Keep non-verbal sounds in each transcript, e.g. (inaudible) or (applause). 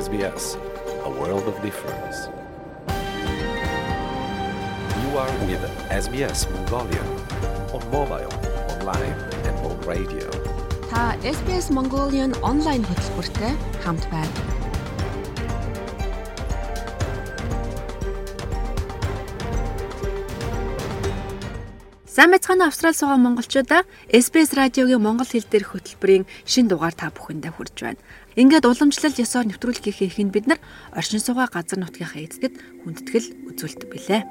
SBS, a world of difference. You are with SBS Mongolia on mobile, online and on radio. Та SBS Mongolian онлайн хөтөлбөртэй хамт байна. Сайн мэцхан Австрали суугаа монголчуудаа SBS радиогийн монгол хэл дээрх хөтөлбөрийн шин дугаар та бүхэндээ хүрж байна. Ингээд уламжлал ёсоор нэвтрүүлгийнхээ ихэнд бид нар оршин суугаа газар нутгийнхаа эзэдэд хүндэтгэл үзүүлдэг билээ.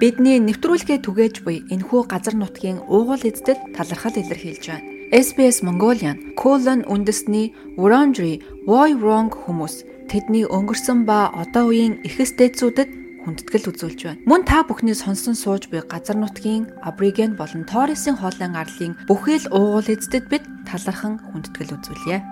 Бидний нэвтрүүлгээ түгээж буй энэхүү газар нутгийн уугуул эзэдэд талархал илэрхийлж байна. SBS Mongolian Colon үндэсний Wurundjeri Woi Wurrung хүмүүс тэдний өнгөрсөн ба одоо үеийн эхэстэйцүүдэд хүндэтгэл үзүүлж байна. Мөн та бүхний сонсон сууж буй газар нутгийн Абриген болон Торресын хоолын арлын бүхэл уугуул эздэд бид талархан хүндэтгэл үзүүлье.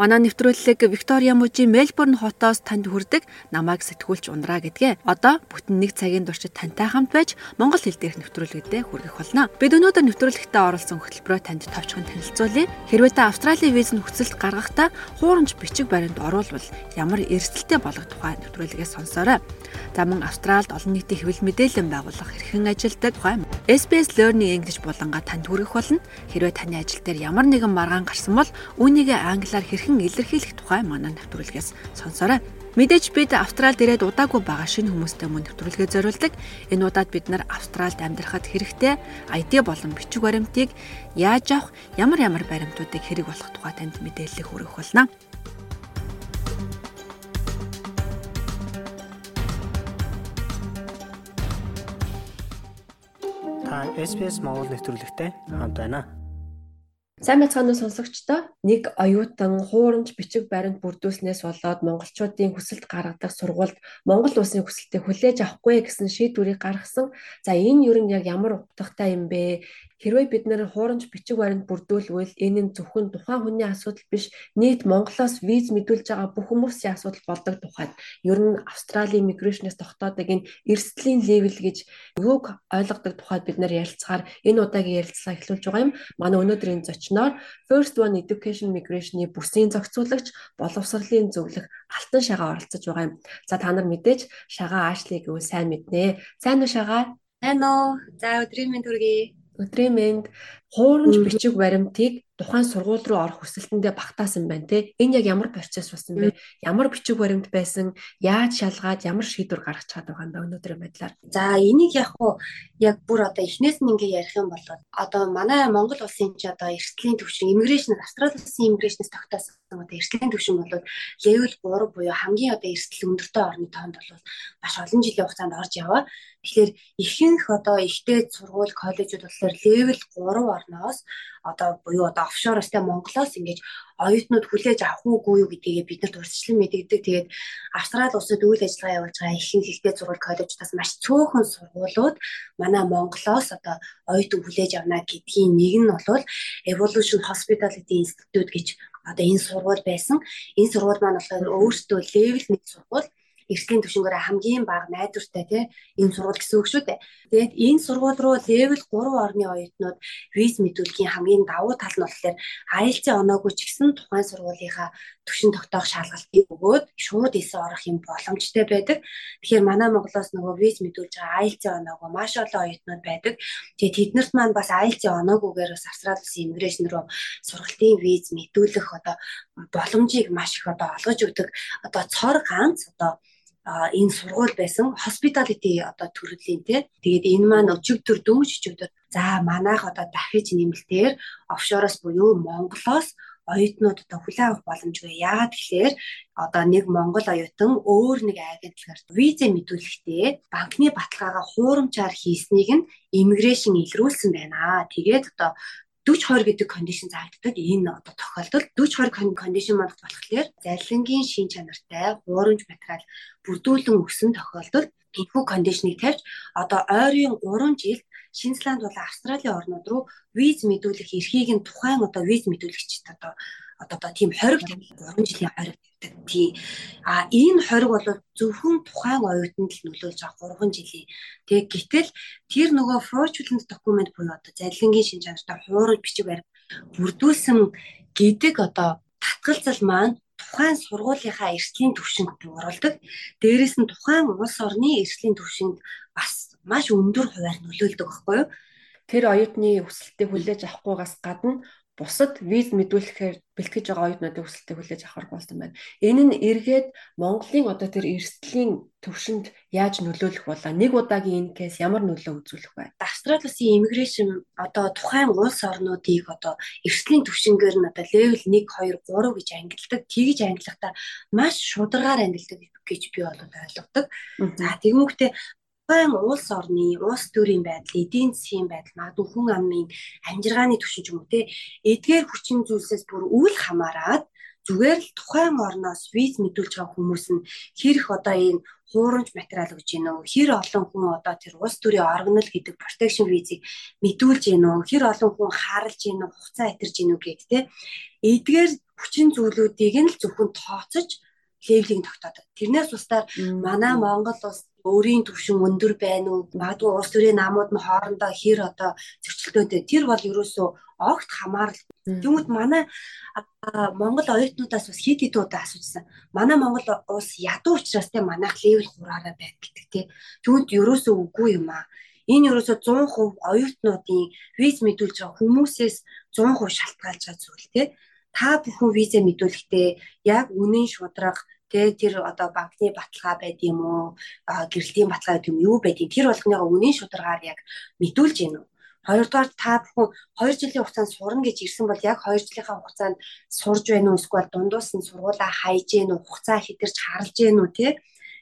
Манай нэвтрүүлэг Виктория мужийн Мельбурн хотоос танд хүрдэг намайг сэтгүүлч ундраа гэдгээ. Одоо бүтэн нэг цагийн туршид тантай хамт байж монгол хэл дээрх нэвтрүүлгүүдэд хүргэх болно. Бид өнөөдөр нэвтрүүлэгтээ оролцсон хөтөлбөрөөр танд товчхон танилцуулъя. Хэрвээ та Австралийн виз нь хүсэлт гаргахдаа хуурамч бичиг баримт оруулбал ямар эрсдэлтэй болох тухай нэвтрүүлгээ сонсоорой. За мөн Австралид олон нийтийн хэвлэл мэдээлэл байгуулах хэрхэн ажилдаг тухай SBS Learning English булангаа танд хүргэх болно. Хэрвээ таны ажил дээр ямар нэгэн маргаан гарсан бол үүнийг англиар хэрхэн илэрхийлэх тухай манай нэвтрүүлгээс сонсоорой. Мэдээж бид Австралид ирээд удаагүй байгаа шинэ хүмүүстэй мөн нэвтрүүлгээ зориулдаг. Энэ удаад бид нар Австралид амьдрахад хэрэгтэй ID болон бичиг баримтыг яаж авах, ямар ямар баримтуудыг хэрэг болох тухай танд мэдээлэл хүргэх болно. Та SPS Монгол нэвтрүүлэгтэй хамт байна. Сайн мэцгааны сонсогчдоо нэг оюутан хуурамч бичиг баримт бүрдүүлснээс болоод монголчуудын хүсэлт гаргадаг сургуульд Монгол улсын хүсэлтийг хүлээж авахгүй гэсэн шийдвэрийг гаргасан. За энэ юу нь яг ямар утгатай юм бэ? Хэрвээ бид нэр хуурамч бичиг баримт бүрдүүлвэл энэ нь зөвхөн тухайн хүний асуудал биш, нийт Монголоос виз мэдүүлж байгаа бүх хүмүүсийн асуудал болдог тухайд ер нь Австралийн миграшнээс тогтоодог энэ эрсдлийн левел гэж юуг ойлгодог тухайд бид нэр ярилцахаар энэ удаагийн ярилцлага эхлүүлж байгаа юм. Манай өнөөдрийн зочноор First One Education Migration-ы бүсийн зохицуулагч боловсролын зөвлөх Алтан Шагаа оролцож байгаа юм. За та нар мэдээж Шагаа Ашли гэвэл сайн мэднэ. Сайн уу Шагаа? Сайн уу? За өдрийн мэнд хүргэе. Өдрийн мэнд хуурамч бичиг баримтыг тухайн сургууль руу орох хүсэлтэндээ багтаасан байна те. Энэ яг ямар процесс болсон бэ? Ямар бичиг баримт байсан? Яаж шалгаад ямар шийдвэр гаргаж чад байгаа юм бэ өнөөдрийн байдлаар? За энийг яг уу яг бүр одоо эхнээс нь ингээ ярих юм бол одоо манай Монгол улсын чи одоо эрсдлийн төвшин иммиграшн Австрали улсын иммиграшнээс тогтоосон одоо эрсдлийн төвшин бол level 3 буюу хамгийн одоо эрсдэл өндөртэй орны тоонд бол маш олон жилийн хугацаанд орж яваа. Тэгэхээр ихэнх одоо ихтэй сургууль коллежууд болохоор level 3 орноос одоо буюу одоо офшороос те Монголоос ингэж оюутнууд хүлээж авах уугүй юу гэдгийг бид нарт урьдчилан мэдэгдэг. Тэгээд Австрали улсад үйл ажиллагаа явуулж байгаа ихэнх ихтэй сургууль коллежтаас маш цөөхөн сургуулиуд манай Монголоос одоо оюутан хүлээж авна гэдгийн нэг нь бол Evolution Hospitality Institute гэж одоо энэ сургууль байсан. Энэ сургууль маань болохоор өөртөө level 1 сургууль эрсдлийн түвшингээр хамгийн бага найдвартай тий энэ сургууль гэсэн үг шүү дээ. Тэгээд энэ сургууль руу level 3 орны оюутнууд виз мэдүүлгийн хамгийн давуу тал нь болохоор IELTS оноогүй ч гэсэн тухайн сургуулийнхаа түвшин тогтоох шалгалтыг өгөөд шууд эсэ орох юм боломжтой байдаг. Тэгэхээр манай Монголоос нөгөө виз мэдүүлж байгаа IELTS оноогүй маш олон оюутнууд байдаг. Тэгээд тэднэрт маань бас IELTS оноогүйгээр бас Австрали улсын иммиграшн руу сургалтын виз мэдүүлэх одоо боломжийг маш их одоо олгож өгдөг. Одоо цор ганц одоо энэ сургууль байсан hospitality одоо төрлийн тий. Тэгээд энэ маань өчигдөр дөнгөж өчигдөр за манайх одоо дахиж нэмэлтээр офшороос буюу Монголоос оюутнууд одоо хүлээн авах боломжгүй. Яагаад тэгэхээр одоо нэг монгол оюутан өөр нэг агентлагаар визэ мэдүүлэхдээ банкны баталгаагаа хуурамчаар хийснийг нь иммиграшн илрүүлсэн байна. Тэгээд одоо 40 20 гэдэг кондишн заагддаг. Энэ одоо тохиолдолд 40 20 кондишн маань болохоор зарилангийн шин чанартай хуурамч материал бүрдүүлэн өгсөн тохиолдолд энэхүү кондишныг тавьж одоо ойрын 3 жилд Шинзланд болон Австралийн орнууд руу виз мэдүүлэх эрхийг нь тухайн одоо виз мэдүүлэгчд одоо одоо тийм хориг тавих 3 жилийн хориг тий. А энэ хориг бол зөвхөн тухайн оюутанд л нөлөөлж байгаа 3 жилийн. Тэгээ гэтэл тэр нөгөө fraudulent document буюу одоо зарилангийн шин чанартай хуурал бичиг барь бүрдүүлсэн гэдэг одоо татгалзал маань тухайн сургуулийнхаа эрсдлийн түвшинд бууралдаг. Дээрээс нь тухайн улс орны эрсдлийн түвшинд бас маш өндөр хуваар нөлөөлдөг байхгүй юу? Тэр оюутны өсөлтийг хүлээж авахгүйгаас гадна бусад виз мэдүүлэхээр бэлтгэж байгаа оюутнуудын өсөлтийг хүлээж авах болсон байна. Энэ нь эргээд Монголын одоо тэр эрсдлийн төвшөнд яаж нөлөөлөх болоо нэг удаагийн энэ кейс ямар нөлөө үзүүлэх вэ? Австрали улсын иммиграшн одоо тухайн улс орнуудыг одоо эрсдлийн төвшингээр нь одоо левел 1 2 3 гэж ангилдаг. Тэгж ангилахдаа маш шударгаар ангилдаг гэж би бол ойлгодог. За тэгмүүгтээ тухайн улс орны улс төрийн байдал, эдийн засгийн байдал, магадгүй хүн амын амжиргааны түвшин ч юм уу те? Эдгээр хүчин зүйлсээс бүр үл хамааран зүгээр л тухайн орноос виз мэдүүлж байгаа хүмүүс нь хэрэг одоо энэ хуурамч материал гэж гинөө хэр олон хүн одоо тэр улс төрийн органал гэдэг protection визийг мэдүүлж гинөө хэр олон хүн харалж гинөө хугацаа итэрж гинөө гэх те? Эдгээр хүчин зүйлүүдийг нь л зөвхөн тооцож левелийг тогтоодог. Тэрнээс устдаар манай Монгол улс өөрийн төвшин өндөр байна уу? Магадгүй улс төрийн намууд нь хоорондоо хэр одоо зөрчилдөөтэй. Тэр бол ерөөсөө огт хамаарал. Тэгмэд манай Монгол оюутнуудаас бас хэд хэд удаа асуужсан. Манай Монгол улс ядуу учраас те манайх левел 3-аараа байд гэдэг те. Тэгмэд ерөөсөө үгүй юм аа. Энэ ерөөсөө 100% оюутнуудын виз мэдүүлж байгаа хүмүүсээс 100% шалтгаалж байгаа зүйл те. Та бүхэн виза мэдүүлэхдээ яг үнэн шудраг тэгээ тэр одоо банкны баталгаа байд юм уу? Гэрэлтийн баталгаа гэдэг юм юу байдгийг тэр болгоныгоо үнийн шударгаар яг мэдүүлж гин үү Хоёрдугаар та бүхэн 2 жилийн хугацаанд сурна гэж ирсэн бол яг 2 жилийнхаа хугацаанд сурж байна уу? Эсвэл дундуур нь сургуулаа хайж гин үү? Хугацаа хэтэрч харалж гин үү те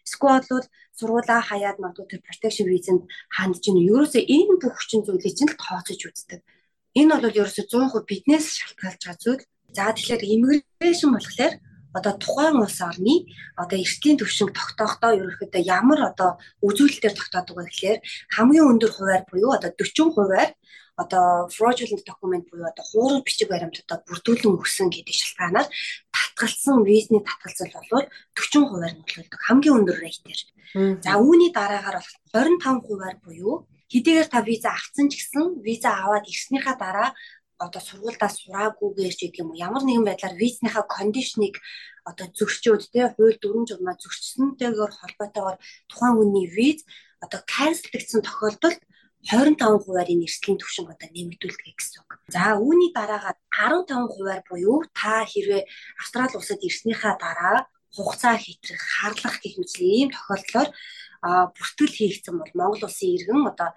эсвэл бол сургуулаа хаяад магадгүй тэр protection visa-нд хандж гин үү? Ерөөсөө энэ бүх хүчин зүйлийг чинь л тооцож үздэг. Энэ бол ерөөсөө 100% биднээс шалтгаалж байгаа зүйл. За тэгэхээр immigration болохоор одоо тухайн улс орны одоо эртлийн төвшинг тогтоохдоо ерөнхийдөө ямар одоо үзүүлэлтээр тогтоодог вэ гэхээр хамгийн өндөр хуваар буюу одоо 40 хуваар одоо fraudulent document буюу одоо хуурал бичиг баримтуудаа бүрдүүлэн өгсөн гэдэг шалтгаанаар татгалцсан визний татгалзал бол 40 хуваар нөлөөлдөг хамгийн өндөр рейтээр. За үүний дараагаар бол 25 хуваар буюу хэдийгээр та виза авсан ч гэсэн виза аваад ирснийхаа дараа одоо сургуульдаа сураагүйгээр ч гэдэг юм уу ямар нэгэн байдлаар визийнхаа кондишныг одоо зөрчөөд те хууль дүрм журмаа зөрчсөнтэйгээр холбоотойгоор тухайн хүний виз одоо канселдэгдсэн тохиолдолд 25 хувиар энэ эрсдлийн түвшинг одоо нэмэгдүүлдэг гэсэн үг. За үүний дараагаар 15 хувиар буюу та хэрвээ Австрали улсад ирснийхаа дараа хугацаа хэтрэх, харлах гэх мэт ийм тохиолдлоор бүртгэл хийгдсэн бол Монгол улсын иргэн одоо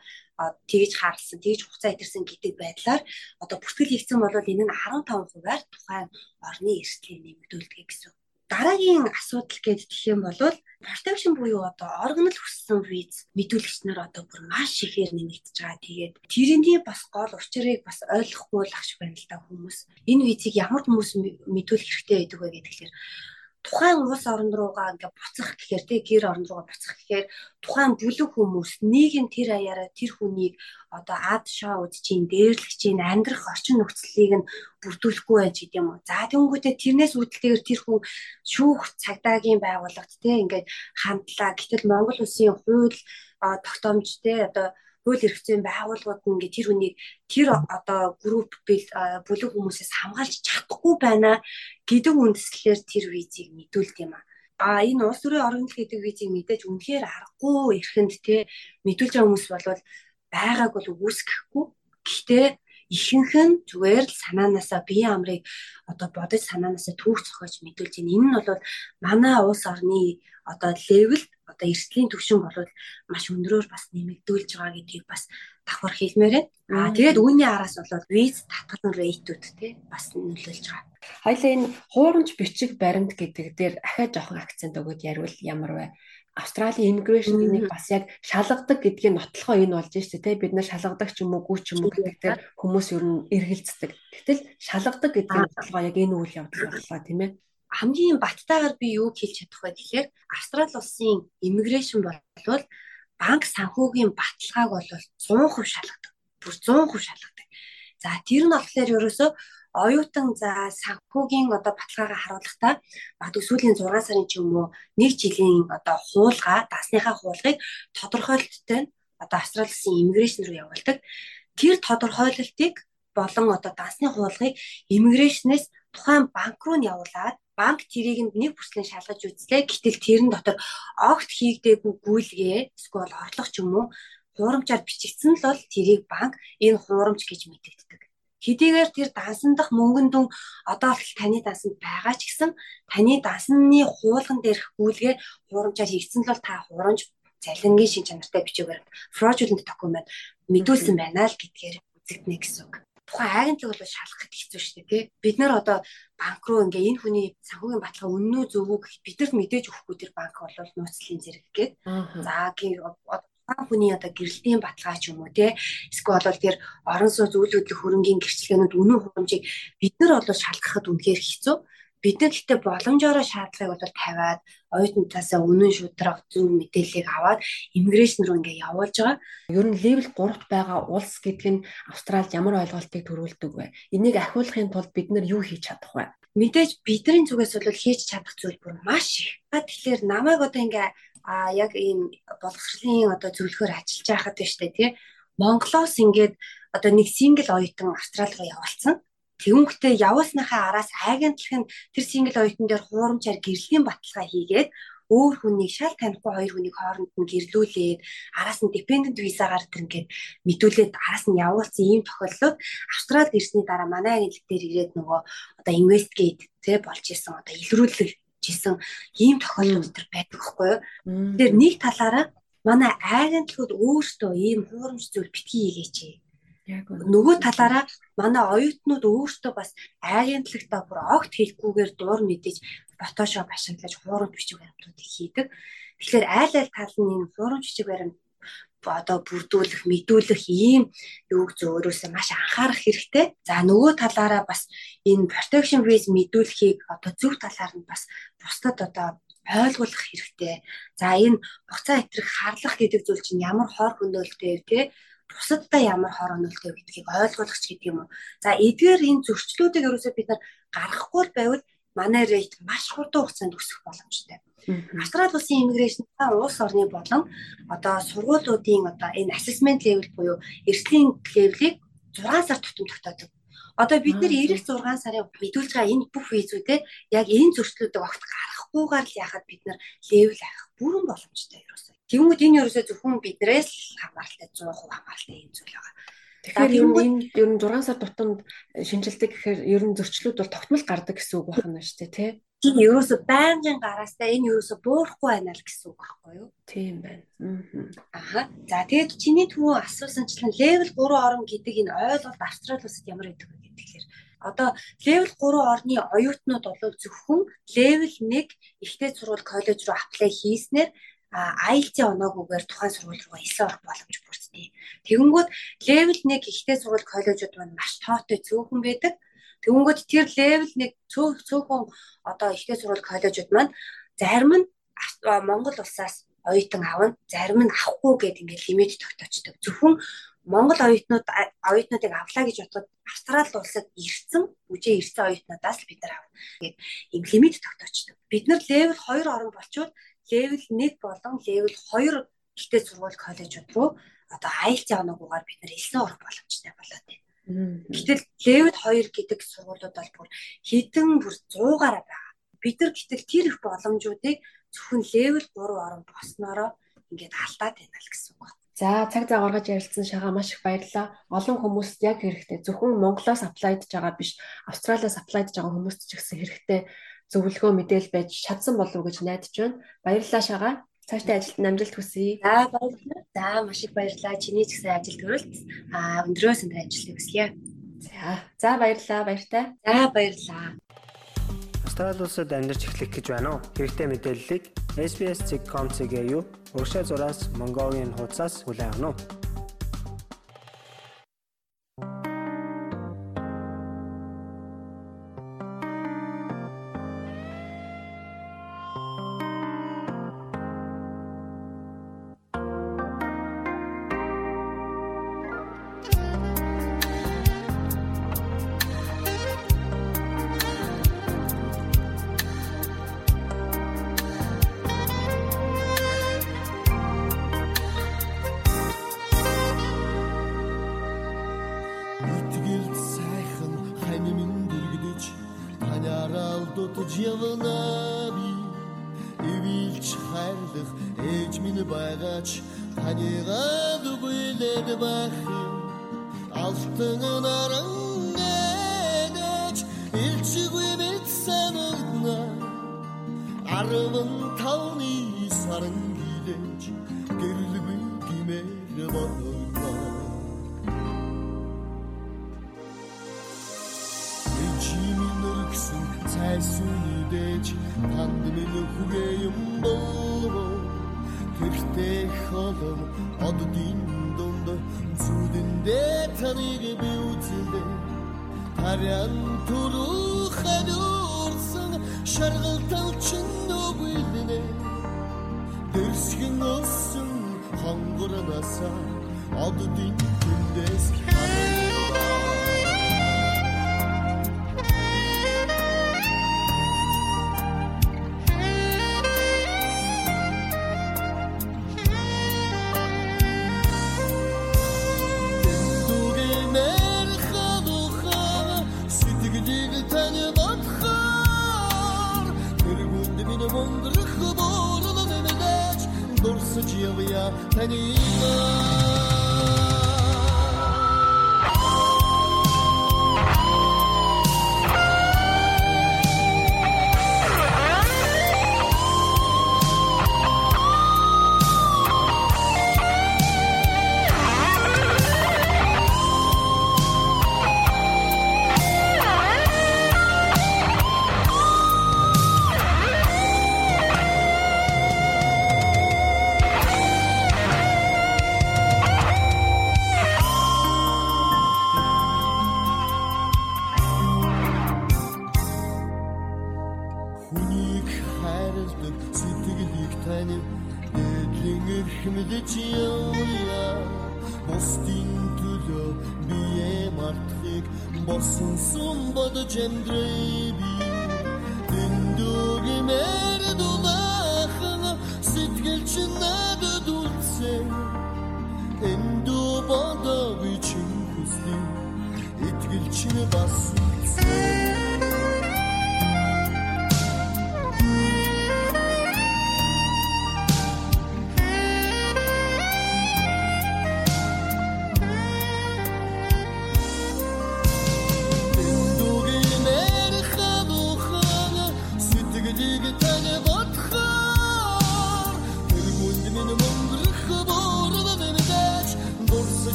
тэгж хаалсан, тэгж хугацаа итэрсэн гэдэг байдлаар одоо бүртгэл хийгдсэн бол энэ нь 15 хувиар тухайн орны эрсдлийг нэмэгдүүлдэг гэсэн. Дараагийн асуудал гэдэг юм бол protection буюу одоо органал хүссэн виз мэдүүлэгч нар одоо бүр маш ихээр нэмэгдэж байгаа. Тэгээд тэрний бас гол учрыг бас ойлгохгүй л ах шиг байна л да хүмүүс. Энэ визийг ямар хүмүүс мэдүүлэх хэрэгтэй байдаг вэ гэхээр тухайн улс орн руугаа ингээ буцах гэхээр тий гэр орн руугаа буцах гэхээр тухайн бүлэг хүмүүс нийгэм тэр аяараа тэр хүнийг одоо ад шоу үзчихин дээрлэх чинь амьдрах орчин нөхцөлийг нь бүрдүүлэхгүй байж гэдэг юм уу. За тэнгүүтээ тэрнээс үүдэлтэйгээр тэр хүн шүүх цагдаагийн байгууллагт тий ингээд хандлаа. Гэтэл Монгол улсын хууль тогтоомж тий одоо хууль эрх зүйн байгууллагууд нь ингээ тэр хүнийг тэр одоо групп бүлэг хүмүүсээс хамгаалж чадахгүй байна гэдэг үндслээр тэр визийг мэдүүлт юм аа. А энэ улс төрийн оргил гэдэг визийг мэдээж үнэхээр аргагүй эрхэнд те мэдүүлж байгаа хүмүүс бол байгааг бол үүсгэхгүй. Гэхдээ ихэнх нь зүгээр л санаанаасаа бие амрыг одоо бодож санаанаасаа түүх зохиож мэдүүлж байна. Энэ нь бол манай улс орны одоо левел одоо эрсдлийн түвшин болоод маш өндрөөр бас нэмэгдүүлж байгаа гэдгийг бас давхар хэлмээр байна. Аа тэгээд үүний араас болоод виз татгалзан рейтүүд те бас нөлөөлж байгаа. Хоёлаа энэ хуурамч бичиг баримт гэдэг дээр ахаа жоохон акцент өгöd ярил ямар вэ? Австралийн immigration нэг бас яг шалгадаг гэдгийг нотлохоо энэ болж штэ тий бид нар шалгадаг ч юм уу гүү ч юм уу гэдэг дээр хүмүүс ер нь эргэлздэг. Гэтэл шалгадаг гэдгийг нотлохоо яг энэ үйл явдал боллоо тийм ээ хамгийн баттайгаар би юу хэлж чадах вэ гэхээр Австрали улсын иммиграшн болвол банк санхүүгийн баталгааг бол 100% шалгадаг. Бүр 100% шалгадаг. За тэр нь болохоор ерөөсөө оюутан за санхүүгийн одоо баталгаагаа харуулахдаа магадгүй сүүлийн 6 сарын ч юм уу нэг жилийн одоо хуулга даасныхаа хуулгыг тодорхойлолттой одоо Австралийн иммиграшн руу явуулдаг. Тэр тодорхойлолтыг болон одоо даасны хуулгыг иммиграшнээс тухайн банк руу нь явуулаад банк тэрийг нэг бүслэн шалгаж үзлээ. Гэтэл тэрэн дотор огт хийгдээгүй гүйлгээ эсвэл орлого ч юм уу хуурамчаар бичигдсэн л бол тэрийг банк энэ хуурамч гэж мэдэгддэг. Хэдийгээр тэр дансан дах мөнгөн дүн одоо л таны дансанд байгаа ч гэсэн таны дансны хуулган дээрх гүйлгээ хуурамчаар хийгдсэн л бол та хуурамч цалингийн шин чанартай бичээгээр fraudulent document мэдүүлсэн байна л гэдгээр үзэгдэнэ гэсэн үг тухайн агентлаг бол шалгахад хэцүү шүү дээ тий. Бид нар одоо банк руу ингээ энэ хүний санхүүгийн баталгаа үнэн үү зөв үү гэхэд бидэрт мэдээж өгөхгүй тэр банк бол нууцлалын зэрэг гээд. За гэр хүний одоо гэрэлтийн баталгаа ч юм уу те эсвэл бол тэр орон сууц үйл хөдлөх хөрөнгийн гэрчлэгээнүүд үнэн хурамжийг бид нар бол шалгахад үнэхээр хэцүү бид нар гэхдээ боломжоор шаардлагыг бол тавиад оюутнуудаас үнэн шударга зөв мэдээллийг аваад иммиграшн руу ингээ явуулж байгаа. Ер нь левел 3-т байгаа улс гэдэг нь Австралид ямар ойлголтыг төрүүлдэг вэ? Энийг ахиулахын тулд бид нар юу хийж чадах вэ? Мэдээж бидний зүгээс бол хийж чадах зүйл бүр маш их. Тэгэхээр намайг одоо ингээ а яг ийм боловсролын одоо зөвлөхөр ажиллаж байхад байна штэ тий Монголоос ингээд одоо нэг сингл оюутан Австрали руу явуулсан. Тэгүнхтээ явуулсныхаа араас агентлаг нь тэр сингл оюутан дээр хуурамчаар гэрлийн баталгаа хийгээд өөр хүнийг шал танихгүй хоёр хүнийг хооронд нь гэрлүүлээд араас нь dependent визагаар тэр ингээд мэдүүлээд араас нь явуулсан ийм тохиолдлууд Австралид ирсний дараа манай агентлаг дээр ирээд нөгөө одоо investigate тэ болж исэн одоо илрүүлэх жисэн ийм тохиолдол төр байдаг хгүй юу. Тэгэхээр нэг талаараа манай агентлагууд өөрсдөө ийм хуурамч зүйл битгий хийгээч нөгөө талаараа манай оюутнууд өөрсдөө бас агентлагтаа бүр огт хийхгүйгээр дуур мэдээж фотошоп ашиглаж хуурамч бичиг баримтуудыг хийдэг. Тэгэхээр айл айл тал нь энэ хуурамч бичиг баримт одоо бүрдүүлэх, мэдүүлэх ийм юуг зөөрөөсөө маш анхаарах хэрэгтэй. За нөгөө талаараа бас энэ protection base мэдүүлэхийг одоо зөв талаар нь бас бусдад одоо ойлгуулах хэрэгтэй. За энэ буцаа итрэх харлах гэдэг зүйл чинь ямар хор хөнөөлтэй те бусадтай ямар хор онолтой гэдгийг ойлгуулах ч гэдэг юм уу. За эдгээр энэ зөрчлүүдийг ерөөсөө бид нар гаргахгүй байвал манай рейт маш хурдан хугацаанд өсөх боломжтой. Австрали улсын иммиграшн улс орны болон одоо сургуулиудын одоо энэ assessment level буюу эрсдлийн левелийг 6 сар тутам тогтоодог. Одоо бид нэр эх 6 сарын мэдүүлж байгаа энэ бүх визүүдээ яг энэ зөрчлүүдийг огт гаргахгүйгээр л яхад бид нар левел авах бүрэн боломжтой ерөөсөө. Тэгмүүд энэ ерөөсөө зөвхөн биднээс л хамааралтай 100% хамааралтай юм зүйл байгаа. Тэгэхээр ер нь энэ ер нь 6 сар тутамд шинжилдэг гэхээр ер нь зөрчлүүд бол тогтмол гардаг гэсэн үг байна шүү дээ тий. Тийм ерөөсө байнгын гараастай энэ ерөөсө буурахгүй байна л гэсэн үг байхгүй юу? Тийм байна. Аа. За тэгээд чиний түрүү асуусанчлан level 3 орн гэдэг энэ ойлголт Австрали улсад ямар байдаг вэ гэхээр одоо level 3 орны оюутнууд бол зөвхөн level 1 ихтэй сургууль коллеж руу аплай хийснээр IELTS-ийн оноогүйгээр тухайн сургууль руу эсээ орох боломж бүрддэг. Тэгэнгүүт level 1 ихтэй сургууль коллежууд маань маш тоотой цөөхөн байдаг. Тэгэнгүүт тэр level 1 цөөх цөөхөн одоо ихтэй сургууль коллежууд маань зарим нь Монгол улсаас оюутан авна, зарим нь авахгүй гэдэг ингээд лимит тогтоочдөг. Зөвхөн Монгол оюутнууд оюутнуудыг авлаа гэж бодоход Австрали улсад ирсэн, үжээ ирсэн оюутнуудаас л бид нар авна. Тэгээд ийм лимит тогтоочдөг. Бид нар level 2 орон болчвол level 1 болон level 2 ихтэй сургууль коллежууд руу одоо IELTS оноогоор бид нэр элсэн орох боломжтой болоод байна. Гэтэл level 2 гэдэг сургуулиуд бол бүр хэдэн бүр 100-аараа байгаа. Бид нар гэтэл тэр их боломжуудыг зөвхөн level 3 орон болсноороо ингээд алдаад байна л гэсэн үг. За цаг зав гаргаж ярилцсан шагаа маш их баярлалаа. Олон хүмүүст яг хэрэгтэй. Зөвхөн Монголоос аплайдж байгаа биш, Австралиас аплайдж байгаа хүмүүст ч гэсэн хэрэгтэй зөвлөгөө мэдээл байж чадсан болов уу гэж найдаж байна. Баярлалаа шагаа. Цаашдаа ажилд амжилт хүсье. За баярлалаа. За маш их баярлалаа. Чиний ч гэсэн ажил төрөлт аа өндрөөс өндөр ажил хүсье. За. За баярлалаа. Баяртай. За баярлалаа. Австрали улсад амьдарч эхлэх гэж байна уу? Хэрэгтэй мэдээллийг SBS.com.cg юу? Уршаа зураас Mongolian хуудасаас хүлээн авах нь. Djevnabi i vilch herdig ech mine bayrach Haniga duguled bakhi Altının arın edek İlçi gübet sen ılgına Arıvın tavni sarın холом оддын дунд зүдэндээ таныг би үзэлдэ Тарян туруу хадуурсан шаргалтал чин нүгүйлнэ Дэрсгэн өссөн хонгорнасаа оддын дүндээс харагдаа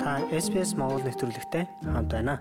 Та SPS Монгол нэвтрүүлэгтэй хамт байна.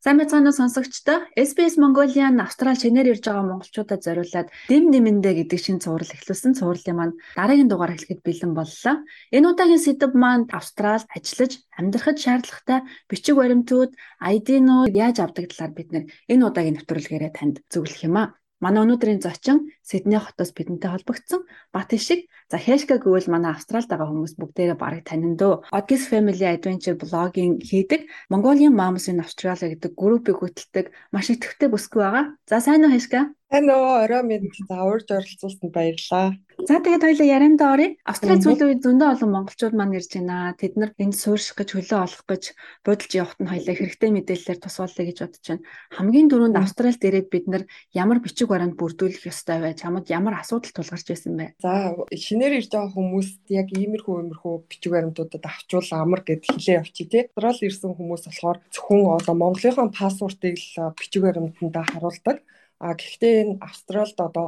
Сайн уу сонсогчдоо. SBS Mongolian Австрал шинээр ирж байгаа монголчуудад зориулаад дэм нэмэндэ гэдэг шин цуврал эхлүүлсэн. Цувралын маань дараагийн дугаар эхлэхэд бэлэн боллоо. Энэ удаагийн сэдэв маань Австрал ажиллаж амьдрахад шаардлагатай бичиг баримтууд, ID-нууд яаж авдаг талаар бид энэ удаагийн нэвтрүүлгээрээ танд зөвлөх юм аа. Манай өнөөдрийн зочин Сидней хотоос бидэнтэй холбогдсон Бат шиг за Хэшка гэвэл манай Австралид байгаа хүмүүс бүгдээрээ барыг танин дөө. Odgis Family Adventure блогийн хийдэг Mongolian Moms in Australia гэдэг группийг хөтэлдэг маш идэвхтэй бүсгүй байгаа. За сайн уу Хэшка? Сайн уу, орой минь за урьж оролцуулсанд баярлалаа. За тэгээд хоёлаа яриандаа оръё. Австрали үед зөндөө олон монголчууд маань ирж байна. Тэд нар энд суурших гэж хөлөө олох гэж бодолж явахт нь хоёлаа хэрэгтэй мэдээлэлээр тусгаарлаа гэж бодож байна. Хамгийн дөрөнд Австралид ирээд бид нар ямар бичиг баримт бүрдүүлэх ёстой вэ? Чамд ямар асуудал тулгарч байсан бэ? За шинээр ирж байгаа хүмүүст яг иймэрхүү иймэрхүү бичиг баримтуудад авчвал амар гэд хэлээ явчих тий. Австрал ирсэн хүмүүс болохоор зөвхөн одоо Монголынхон паспортыг л бичиг баримтанда харуулдаг. А гэхдээ энэ Австралид одоо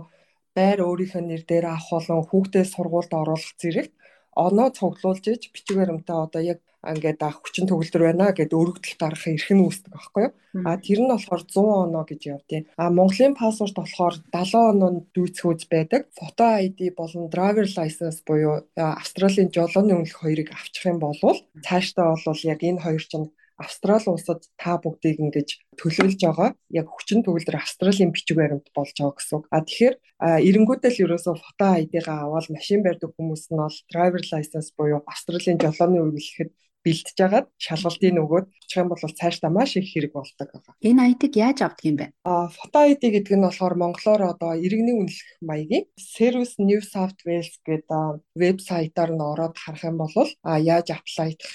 байр өөрийнх нь нэр дээр авах болон хүүхдээ сургуульд оруулах зэрэгт оноо цуглуулж иж баримтаа одоо яг ингээд хүчин төгөлдөр байна гэд өргөдөл гаргах эрх нь үүсдэг байхгүй юу. А тэр нь болохоор 100 оноо гэж явдیں۔ А Монголын паспорт болохоор 70 оноонд дүүцхүүц байдаг. Фото ID болон driver license буюу Австралийн жолооны үнэлэх хоёрыг авчих юм бол цаашдаа бол яг энэ хоёр чинь Австрали улсад та бүгдийг ингэж төлөөлж байгаа яг хүчин төгөлдөр Австралийн бичиг баримт болж байгаа гэсэн үг. А тэгэхээр эренгүүтэл ерөөсөө фото ID-гаа аваад машин барьдаг хүмүүс нь бол driver license буюу Австралийн жолооны үнэлэхэд бэлтэж агаад шалгалтын нөгөөд очих юм бол цаашдаа маш их хэрэг болдог байгаа. Энэ ID-г яаж авдаг юм бэ? А фото ID гэдэг нь болохоор монголоор одоо иргэний үнэлэх маягийн Service New South Wales гэдэг вебсайтаар нь ороод харах юм бол а яаж аплайдах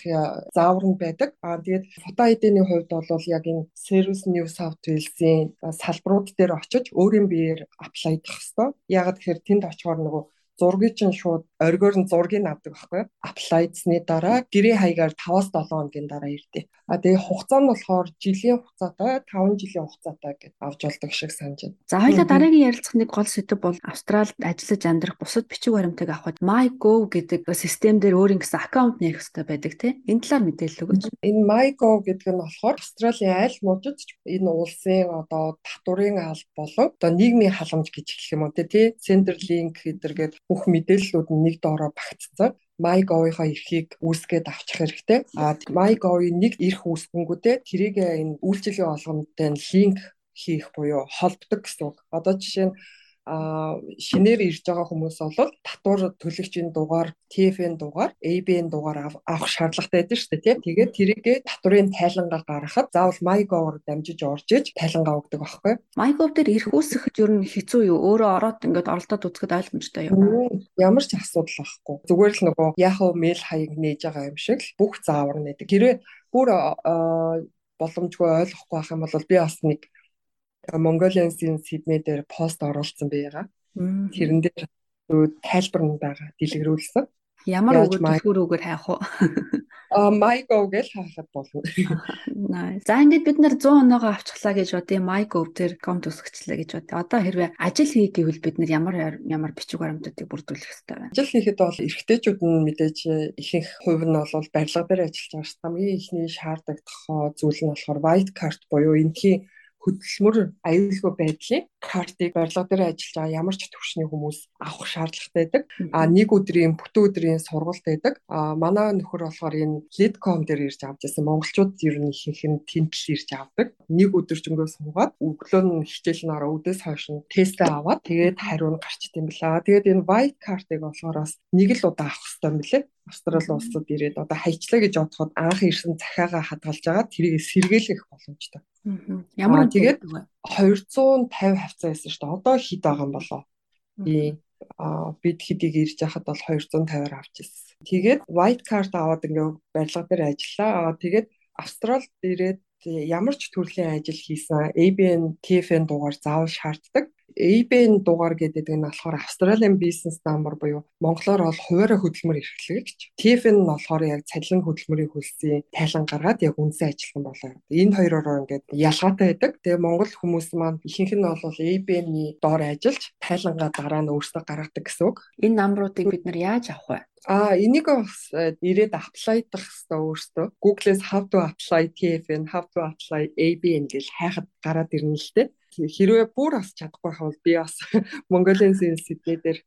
заавар нь байдаг. А тэгээд фото ID-ний хувьд бол яг энэ Service New South Wales-ийн салбарууд дээр очиж өөрийн биеэр аплайдах хэвээр. Яг тэгэхээр тэнд очихоор нөгөө зургийг чинь шууд оргиор нь зургийг авдаг байхгүй аплайдсны дараа гэрээ хаягаар 5-7 хоногийн дараа ирдээ. А тэгээ хугацаа нь болохоор жилийн хугацаатай 5 жилийн хугацаатай гэж авч болдог шиг санаж байна. За хоёлаа дараагийн ярилцахны гол сэдэв бол Австралид ажиллаж амьдрах бусад бичиг баримтыг авахд MyGo гэдэг систем дээр өөрийн гэсэн аккаунт нэрх хэрэгтэй байдаг тийм. Энэ талаар мэдээлэл өгөөч. Энэ MyGo гэдэг нь болохоор Австралийн аль мужид энэ улсын одоо татврын алба болон одоо нийгмийн халамж гэж хэлэх юм уу тий Centerlink гэдэргээд бүх мэдээллүүд нь нэг доороо багтцсан. MyGov-ийнхаа эрхийг үүсгээд авчих хэрэгтэй. А MyGov-ийн нэг эрх үүсгэнгүүтээ тэрийг энэ үйлчилгээ олгомжтой линк хийх буюу холбдог гэсэн үг. Одоо жишээ нь шинээр ирж байгаа хүмүүс бол татвар төлөгчийн дугаар, TF-ийн дугаар, AB-ийн дугаар авах шаардлагатай байдаг шүү дээ тийм. Тэгээд тэрийгээ татврын тайлангаа гаргахад заавал MyGov-оор дамжиж орж иж тайлангаа өгдөг байхгүй. MyGov дээр ирэх үүсгэхэд ер нь хэцүү юу? Өөрөө ороод ингээд оролдоод үзэхэд ойлгомжтой юу? Ямар ч асуудал байхгүй. Зүгээр л нөгөө Yahoo mail хаяг нээж байгаа юм шиг бүх заавар нээдэг. Хэрвээ бүр боломжгүй ойлгохгүй байх юм бол би бас нэг Mongolian-ийн Сидней дээр пост оруулсан байгаа. Тэрэн дээр тайлбар нь байгаа дэлгэрүүлсэн. Ямар өгөөд төлхөөрөөгөр хайх уу? А MyGo гэж хаахад болно. (laughs) За ингээд бид нэр 100 оноогоо авчихлаа гэж бодъё. MyGo дээр аккаунт үүсгэчлээ гэж бодъё. Одоо хэрвээ ажил хийх гэвэл бид нэр ямар ямар бичиг баримтуудыг бүрдүүлэх хэрэгтэй вэ? Ажил хийхэд бол эрэгтэйчүүд нь мэдээж ихэнх хувь нь бол барилга дээр ажиллаж байгаа шүү. Хамгийн ихний шаардлагатай зүйл нь болохоор white card буюу энэхийн хөдөлмөр аюулгүй байдлын картыг барилга дээр ажиллаж байгаа ямар ч төвшний хүмүүс авах шаардлагатай байдаг. А нэг өдрийн бүтэн өдрийн сургалт байдаг. А манай нөхөр болохоор энэ Leadcom дээр ирж авч байсан. Монголчууд ер нь ихэнх нь тэнтэл ирж авдаг. Нэг өдөржингөө суугаад өглөө нь хичээл нараа өдөөс хойш нь тестээ аваад тэгээд хариу нь гарчт юм бла. Тэгээд энэ white card-ыг болохоор бас нэг л удаа авах хэрэгтэй юм билээ. Австрали улсад ирээд одоо хайчлаа гэж бодоход анх ирсэн захиагаа хадгалж байгаа тэрийг сэргийлэх боломжтой. Ямар тэгээд 250 хавцаа байсан шүү дээ. Одоо хэд байгаа юм болоо. Бид хэдийг ирж яхад бол 250-аар авч ирсэн. Тэгээд white card аваад ингээ барилга дээр ажиллаа. Аа тэгээд Австралид ирээд ямар ч төрлийн ажил хийсэн ABN TFN дугаар заавал шаарддаг. AB-ийн дугаар гэдэг нь болохоор Австралийн бизнес дамбар буюу монголоор бол хуваараа хөдөлмөр эрхлэгч. TFN нь болохоор яг цалин хөдөлмөрийн хөлсийн тайлан гаргаад яг үнсэн ажиллах болоо. Энэ хоёроор ингээд ялгаатай байдаг. Тэгээ монгол хүмүүс маань ихэнх нь бол AB-ний доор ажиллаж тайлангаа дараа нь өөрсдөө гаргадаг гэсэн үг. Энэ намруудыг бид нар яаж авах вэ? А энийг бас ирээд аплайдах хэрэгтэй өөртөө. Google-с how to apply TFN, how to apply ABN гэж хайхад гараад ирнэ л дээ хэрвээ бүр бас чадахгүй хавал би бас Mongolian Sydney дээр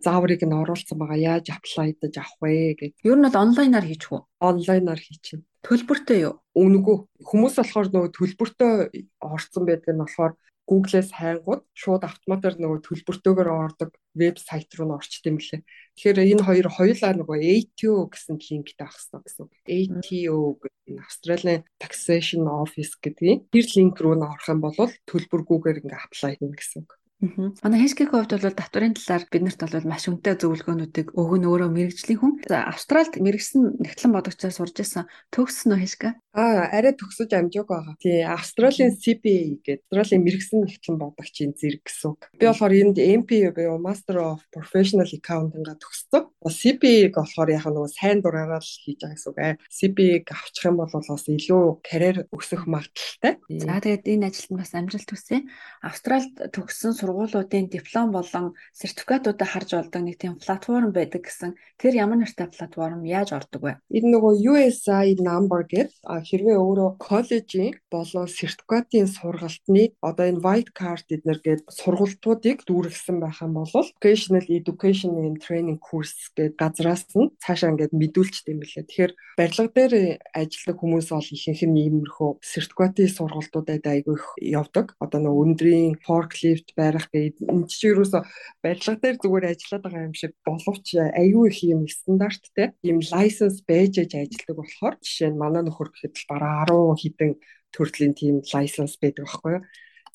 зааврыг нь оруулсан байгаа яаж аплайдаж авах вэ гэж. Ер нь бол онлайнаар хийчих үү? Онлайнаар хийчихнэ. Төлбөртэй юу? Үнэгүй. Хүмүүс болохоор нөгөө төлбөртэй орцсон байдаг нь болохоор Google-с хайнгууд шууд автоматар нөгөө төлбөртөөгөр ордог вебсайт руу н орчт юм лээ. Тэгэхээр энэ хоёр хоёулаа нөгөө ATO гэсэн линктэй авах хэрэгтэй гэсэн. ATO гэдэг Australian Taxation Office гэдэг тэр линк руу н орох юм бол төлбөргүйгээр ингээ аплай хийнэ гэсэн. Манай хэсгийн хувьд бол татварын талаар биднэрт бол маш үнэтэй зөвлөгөөнүүдийг өгөн өөрөө мэрэгжлийн хүн. За Австральд мэрэгсэн нэгтлэн бодогчоор сурж исэн төгссөн үү хэсгэ? Аа, арай төгсөж амжаагүй байгаа. Тий, Австралийн CPA гэдэг Австралийн мэрэгсэн нэгтлэн бодогчийн зэрэг гэсэн үг. Би болохоор энд MPA буюу Master of Professional Accounting-а төгссөн. CPA-г болохоор яг нөгөө сайн дураараа л хийж байгаа гэсэн үг. CPA-г авчих юм бол бас илүү карьер өсөх магадлалтай. За тэгээд энэ ажилд бас амжилт хүсье. Австралид төгссөн сургуулиудын диплом болон сертификатуудаа харж болдог нэг тийм платформ байдаг гэсэн. Тэр ямар нэртэй платформ яаж ордог вэ? Энэ нөгөө USI number гэдэг хэрвээ өөрөө коллежийн болон сертификатын сургалтны одоо энэ white card эднэр гээд сургалтуудыг дүүргэсэн байх юм бол vocational education and training course гээд газраас нь цаашаа ингээд мэдүүлчихдээ юм билээ. Тэгэхээр барилга дээр ажилладаг хүмүүс бол ихэнх нь иймэрхүү сертификатын сургалтуудад айгүй их явдаг. Одоо нөгөө өндрийн forklift барих гээд энэ чинь юусоо барилга дээр зүгээр ажиллаад байгаа юм шиг боловч айгүй их юм стандарттай ийм license байж ажилладаг болохоор жишээ нь манай нөхөр гэхэд л бараа 10 хэдэн төрлийн тийм license байдаг байхгүй юу.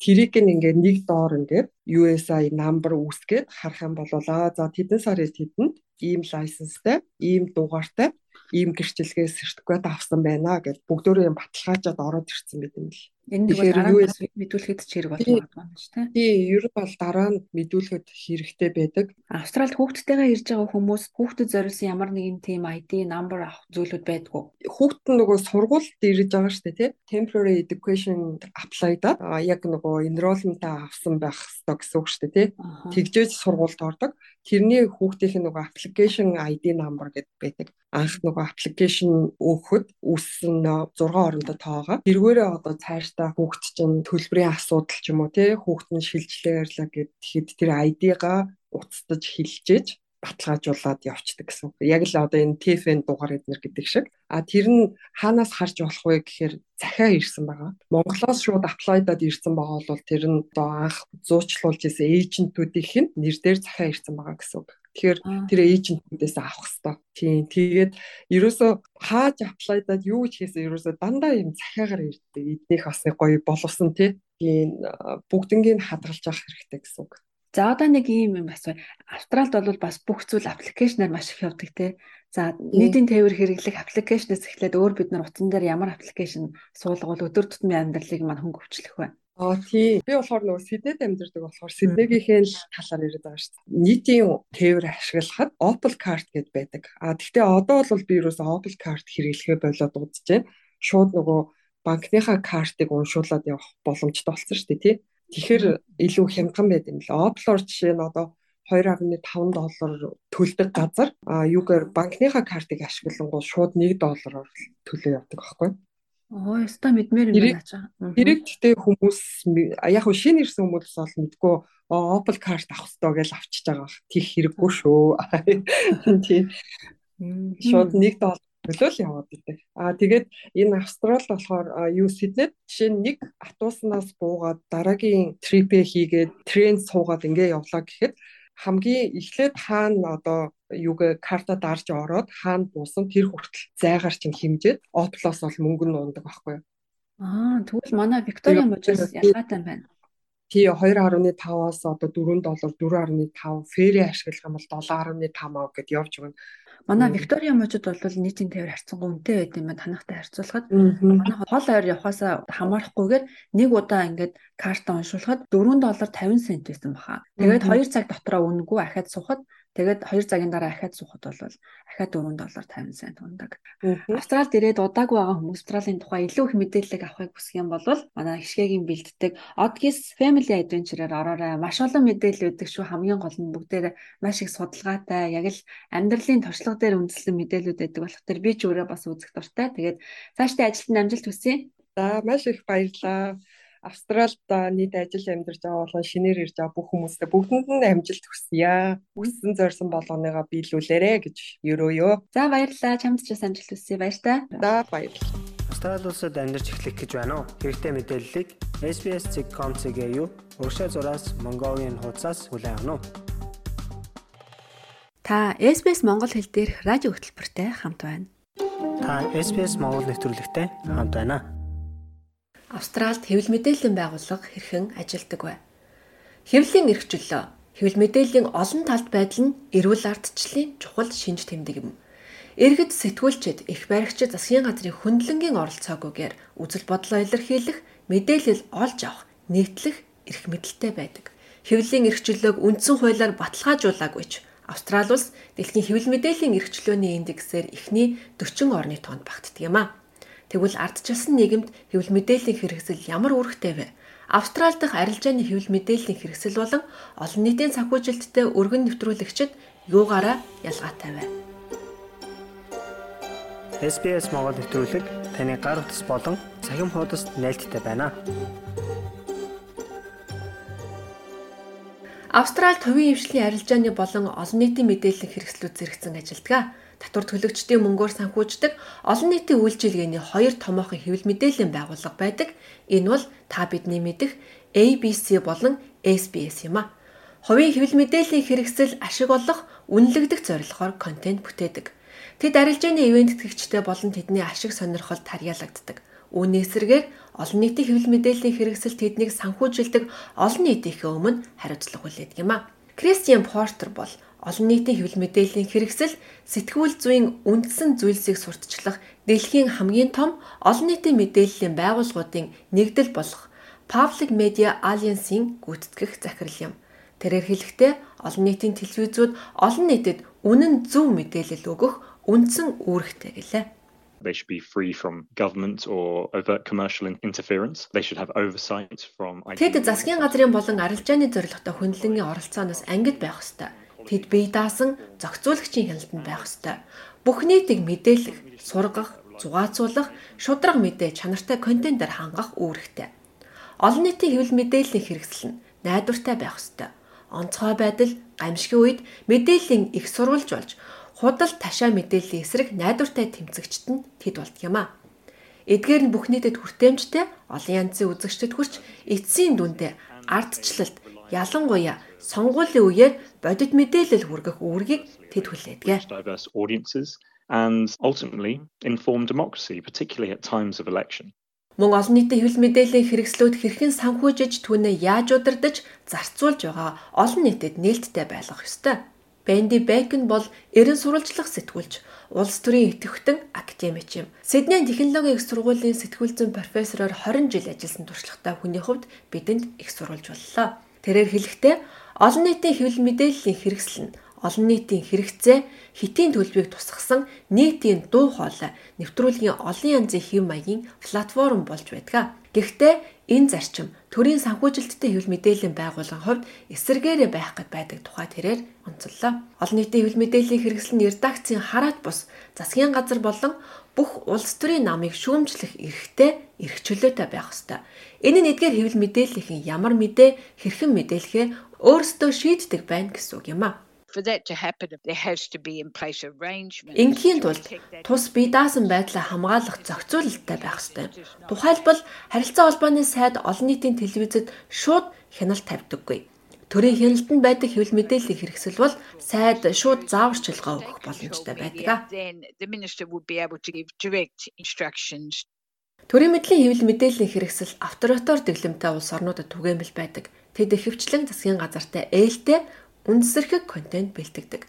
Тэрийг ингээд нэг доор ингээд USI number үүсгээд харах юм бол аа за тэдэн сарын тэдэнд ийм licenseтай, ийм дугаартай, ийм гэрчлэгээ сертификат авсан байна гэж бүгдөө юм баталгаажаад ороод ирсэн байт юм л. Энэ зүгээр араас мэдүүлэхэд ч хэрэг болох юм шүү дээ. Тий, ер нь бол дараа нь мэдүүлэхэд хэрэгтэй байдаг. Австралид хүүхдтэйгээ ирж байгаа хүмүүс хүүхдэд зориулсан ямар нэгэн team ID number авах зүйлүүд байдгүй. Хүүхд нь нөгөө сургуульд ирж байгаа шүү дээ, тий. Temporary education apply-да яг нөгөө enrollment-а авсан байх ёстой гэсэн үг шүү дээ, тий. Тэгжээж сургуульд ордог. Тэрний хүүхдийн нөгөө application ID number гэдэг байдаг. Анх нөгөө application өгөхөд үүссэн 6 орондоо тоогоо. Тэргээрээ одоо цааш та хүүхд чинь төлбөрийн асуудал ч юм уу тий хүүхд нь шилжлээрлээ гэхэд тэр ID-га уцтаж хилжээж баталгаажуулаад явцдаг гэсэн. Яг л одоо энэ TFN дугаар эднэр гэдэг шиг. А тэр нь хаанаас харж болох вэ гэхээр захиа ирсэн байгаа. Монголоос шууд аплайдад ирсэн байгаа бол тэр нь одоо анх зуучлуулж исэн эйжентүүдийн нэр дээр захиа ирсэн байгаа гэсэн үг. Тэгэхээр тэр эйжентүүдээс авах хэрэгтэй. Тийм. Тэгээд ерөөсө хааж аплайдад юу ч хийсэн ерөөсө дандаа юм захиагаар ирдэг. Эднийх бас гоё боловсон тий. Тийм бүгднийг хадгалж авах хэрэгтэй гэсэн үг. За одоо нэг юм юм бас Австралид бол бас бүх зүйл аппликейшнаар маш их явдаг те. За нийтийн тээвэр хэрэглэх аппликейшнээс эхлээд өөр бид нар утсан дээр ямар аппликейшн суулгавал өдөр тутмын амьдралыг мань хөнгөвчлөх вэ? Аа тий. Би болохоор нөгөө Сиднейд амьдардаг болохоор Сиднейгийнхээ л талаар яриад байгаа шүү дээ. Нийтийн тээвэр ашиглахад Opel Card гэдээ байдаг. Аа тэгвэл одоо бол би юуроос Opel Card хэрэглэхээ болоод удаж байна. Шууд нөгөө банкныхаа картыг уншуулад явах боломжтой болсон шүү дээ тий. Тэгэхээр илүү хямдхан байд юм л. Opel-оор жишээ нь одоо 2.5 доллар төлдөг газар а юугаар банкныхаа картыг ашиглангуул шууд 1 доллараар төлөө явдаг байхгүй. Оо, яста мэдмээр юм байна чаа. Тэрийг гэхдээ хүмүүс яг нь шинэ ирсэн хүмүүс бол мэдгүй Opel card авах хэрэгтэй гэж авчиж байгаа. Тих хэрэггүй шүү. (laughs) Тийм. Шууд 1 доллар төлөө л яваад идэг. Аа тэгээд энэ Австрал болохоор юу Сиднейд жишээ нь нэг автобуснаас буугаад дараагийн трипээ хийгээд трен суугаад ингээ явлаа гэхэд хамгийн эхлээд хаана одоо юуг карта дарж ороод хаана буусан тэр хүртэл зайгаар чинь хэмжээд оплоос бол мөнгө нь ундаг байхгүй юу. Аа тэгвэл манай Виктория мужаас ялгаатай байна. Тий 2.5-аас одоо 4 доллар 4.5 фэри ашиглах юм бол 7.5 ав гэд явж байгаа. Манай Виктория мужид бол нийтийн тээвэр харьцангуй үнэтэй байд юм байна танахтай харьцуулахад. Манай хол ойр явахаасаа хамаарахгүйгээр нэг удаа ингээд карта уншуулхад 4 доллар 50 цент байсан баха. Тэгээд 2 цаг дотроо үнэгүй ахаад сухад Тэгээд 2 цагийн дараа ахаад суухад бол ахаад 4 доллар 50 цент ундаг. Австралид ирээд удаагүй байгаа хүмүүс Австралийн тухай илүү их мэдээлэл авахыг хүсэх юм бол манай хишгээгийн бэлддэг Odgis Family Adventure-аар ороорой. Маш олон мэдээлэл өгдөг шүү. Хамгийн гол нь бүгдээр маш их судалгаатай, яг л амьдралын туршлага дээр үндэслэн мэдээлэлүүд өгдөг болох төр би ч өөрөө бас үзэх дуртай. Тэгээд цаашдаа ажилтны амжилт хүсье. За маш их баярлалаа. Австралид нийт ажил амьдарч байгаа болон шинээр ирж байгаа бүх хүмүүстээ бүгдэнд нь амжилт хүсье. Үссэн зорьсон болгоныгоо биелүүлээрэ гэж ерөөё. За баярлалаа. Чамд ч амжилт хүсье. Баяр та. За баярлалаа. Австрали улсад амьдарч эхлэх гэж байна уу? Хэрэгтэй мэдээллийг SBS.com.cg юу? Уршаа зураас Mongolian хуудасаас хүлээн авах нь. Та SBS Монгол хэл дээрх радио хөтөлбөртэй хамт байна. Та SBS Монгол нэвтрүүлэгтэй хамт байна. Австралид хэвлэл мэдээллийн байгууллага хэрхэн ажилдаг вэ? Хэвлэлийн эрхчлөлөө хэвлэл мэдээллийн олон талт байдал нь эрүүл ардчлалын чухал шинж тэмдэг юм. Иргэд сэтгүүлчид их баригчид засгийн газрын хөндлөнгийн оролцоогүйгээр үзэл бодлоо илэрхийлэх, мэдээлэл олж авах, нийтлэх эрх мэдэлтэй байдаг. Хэвлэлийн эрхчлөлөөг үндсэн хуулиар баталгаажуулаагүй ч Австрали улс дэлхийн хэвлэл мэдээллийн эрхчлөөний индексээр эхний 40 орны тоонд багтдаг юм а. Тэгвэл ардчилсан нийгэмд хэвлэл мэдээллийн хэрэгсэл ямар үүрэгтэй вэ? Австрали дахь арилжааны хэвлэл мэдээллийн хэрэгсэл болон олон нийтийн санхүүжилттэй өргөн нэвтрүүлэгчид юугаараа ялгаатай вэ? SBS Монгол нэвтрүүлэг таны гар утас болон цахим хуудасд нийлдэхтэй байна. Австралид хувийн хвшлийн арилжааны болон олон нийтийн мэдээллийн хэрэгслүүд зэрэгцэн ажилладаг. Татвар төлөгчдийн мөнгөөр санхүүждэг олон нийтийн үйлчилгээний хоёр томоохон хэвлэл мэдээллийн байгууллага байдаг. Энэ бол та бидний мэдих ABC болон SBS юм а. Хувийн хэвлэл мэдээллийн хэрэгсэл ашиг олох, үнэлэгдэх зорилгоор контент бүтээдэг. Тэд арилжааны ивент тэтгэгчтэй болон тэдний ашиг сонирхолд тарьяалагддаг. Үүний эсрэгээр олон нийтийн хэвлэл мэдээллийн хэрэгсэл тэднийг санхүүжилдэг олон нийтийнхээ өмнө хариуцлага хүлээдэг юм а. Кристиан Портер бол олон нийтийн хэвлэл мэдээллийн хэрэгсэл сэтгүүл зүйн үндсэн зүйлсийг сурталчлах дэлхийн хамгийн том олон нийтийн мэдээллийн байгууллагуудын нэгдэл болох Public Media Alliance-ийн гүйцэтгэх захирал юм. Тэрээр хэлэхдээ олон нийтийн телевизүүд олон нийтэд үнэн зөв мэдээлэл өгөх үндсэн үүрэгтэй гэлээ. They should be free from government or overt commercial interference. They should have oversight from Тэд засгийн газрын болон арилжааны зорилготой хөндлөнгийн оролцооноос ангид байх ёстой. Тэд бие даасан зохицуулагчийн хяналтанд байх ёстой. Бүх нийтийг мэдээлэх, сургах, зугаацуулах, шудраг мэдээ чанартай контентоор хангах үүрэгтэй. Олон нийтийн хэвлэл мэдээллийн хэрэгсэл нь найдвартай байх ёстой. Онцгой байдал, гамшигын үед мэдээллийн их сурвалж болж худал ташаа мэдээллийн эсрэг найдвартай тэмцэгчт нь тэд болд юм а. Эдгээр нь бүх нийтэд хүртээмжтэй олон янзын үзэгчдэд хүрч эцсийн дүндээ ардчлалт ялангуяа сонгуулийн үеэр бодит мэдээлэл хүргэх үүргийг тэд хүлээдэг. and ultimately inform democracy particularly at times of election. Мөн олон нийтийн хэвлэл мэдээллийн хэрэгслүүд хэрхэн санхүүжиж түүнээ яаж удирдах, зарцуулж байгаа олон нийтэд нээлттэй байлгах ёстой. Бенди Бэкон бол эрен сурвалжлах сэтгүүлч, улс төрийн идэвхтэн академич юм. Сиднейн технологийн их сургуулийн сэтгүүл зүйн профессороор 20 жил ажилласан туршлагатай хүний хувьд бидэнд их сурвалж боллоо. Тэрээр хэлэхдээ олон нийтийн хэвлэл мэдээллийн хэрэгсэл нь олон нийтийн хэрэгцээ хитийн төлбөрийг тусгасан нийтийн дуу хоолой нэвтрүүлгийн олон янзын хэв маягийн платформ болж байдаг. Гэхдээ энэ зарчим төрийн санхүүжилттэй хэвлэл мэдээллийн байгууллагын хувьд эсэргээрээ байх гэд байдаг тухай тэрээр онцоллоо. Олон нийтийн хэвлэл мэдээллийн хэрэгсэл нь редакцийн хараат бус засгийн газар болон бүх улс төрийн намыг шүүмжлэх эрхтэй эрх чөлөөтэй байх ёстой. Энэ нь эдгээр хэвлэл мэдээллийн ямар мэдээ хэрхэн мэдээлэхээ өөрсдөө шийддэг байна гэсэн үг юм а. For that to happen there has to be in place arrangement. Ингийн тулд тус бие даасан байдлаа хамгаалах зохицуулалттай байх ёстой. Тухайлбал харилцаа холбооны сайд олон нийтийн телевизэд шууд хяналт тавьдаггүй. Төрийн хяналтанд байдаг хэвлэл мэдээллийн хэрэгсэл бол сайд шууд зааварчилгаа өгөх боломжтой байдаг. Төрийн мэдлийн хэвлэл мэдээллийн хэрэгсэл авторитар дэглэмтэй улс орнуудад түгээмэл байдаг. Тэд ихэвчлэн засгийн газартай ээлтэй үндэсэрхэг контент бэлтгэдэг.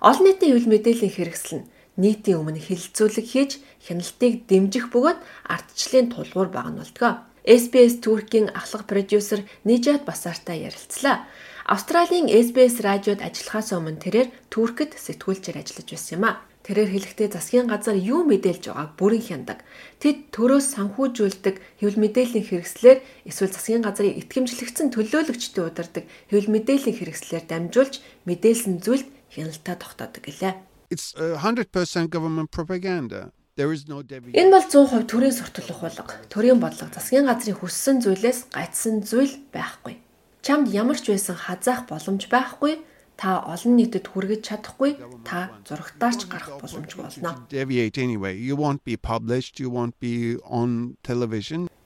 Олон нийтийн хэвлэл мэдээллийн хэрэгсэл нь нийтийн өмнө хилцүүлэг хийж хяналтыг дэмжих бөгөөд ардчлалын тулгуур багнуулдаг. SBS Туркийн ахлах продюсер Нижат Басартай ярилцлаа. Австралийн SBS радиод ажиллахаас өмнө тэрээр Туркэд сэтгүүлчээр ажиллаж байсан юм а. Тэрээр хэлэхдээ засгийн газар юу мэдээлж байгааг бүрэн хяндаг. Тэд төрөөс санхүүжүүлдэг хэвлэл мэдээллийн хэрэгслээр эсвэл засгийн газрын итгэмжлэгдсэн төлөөлөгчдөд удардаг хэвлэл мэдээллийн хэрэгслээр дамжуулж мэдээлсэн зүйлд хяналтаа тогтоодог гэлээ. It's 100% government propaganda. Энэ бол 100% төрийн сурталчилах болго. Төрийн бодлого засгийн газрын хүссэн зүйлээс гайцсан зүйл байхгүй. Чамд ямар ч байсан хазаах боломж байхгүй та олон нийтэд хүргэж чадахгүй та зурагтаарч гарах боломжгүй болно.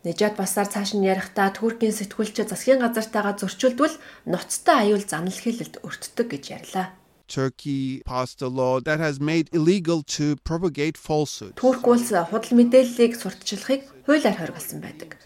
Нэжат басаар цааш нь ярихдаа Туркийн сэтгүүлчид засгийн газартаагаа зөрчилдвөл ноцтой аюул занал хэлэлд өртдөг гэж ярьлаа. Turkey passed a law that has made illegal to propagate falsehood. Турк улс худал мэдээллийг сурталчлахыг хуулиар хоригдсан байдаг.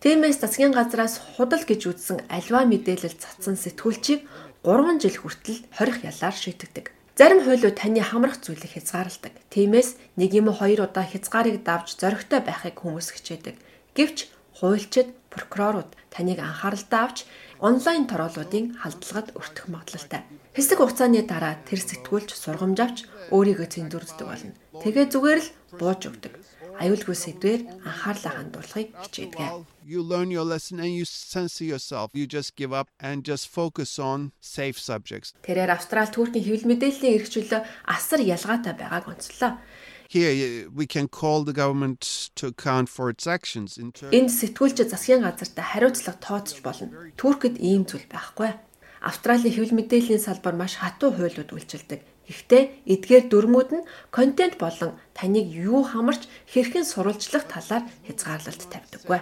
Тиймээс засгийн газраас худал гэж үзсэн альва мэдээлэл цацсан сэтгүүлчийг 3 жил хүртэл хорих ялаар шийдэгдэг. Зарим хуйлууд таны хамрах зүйлийг хязгаарладаг. Тиймээс нэг юм хоёр удаа хязгаарыг давж зоригтой байхыг хүмүүс хичээдэг. Гэвч хуульчид, прокурорууд таныг анхааралтай авч онлайн тороолуудын халдлагад өртөх магадлалтай. Хэсэг хугацааны дараа тэр сэтгүүлч сургамж авч өөрийгөө цэндүрддэг болно. Тэгээ зүгээр л бууж өгдөг. Аюулгүй сэдвээр анхаарлаа хандуулахыг хичээдэг. You learn your lesson and you censor yourself. You just give up and just focus on safe subjects. Тэрээр Австрали Туркийн хэвлэл мэдээллийн эрхчлөлөө асар ялгаатай байгааг онцлоо. Here we can call the government to account for its actions in terms Энд сэтгүүлч засгийн газартай хариуцлага тооцож болно. Туркид ийм зүйл байхгүй. Австралийн хэвлэл мэдээллийн салбар маш хатуу хуйлууд үйлчилдэг. Гэхдээ эдгээр дүрмүүд нь контент болон таныг юу хамарч хэрхэн сурвалжлах талаар хязгаарлалт тавьдаггүй.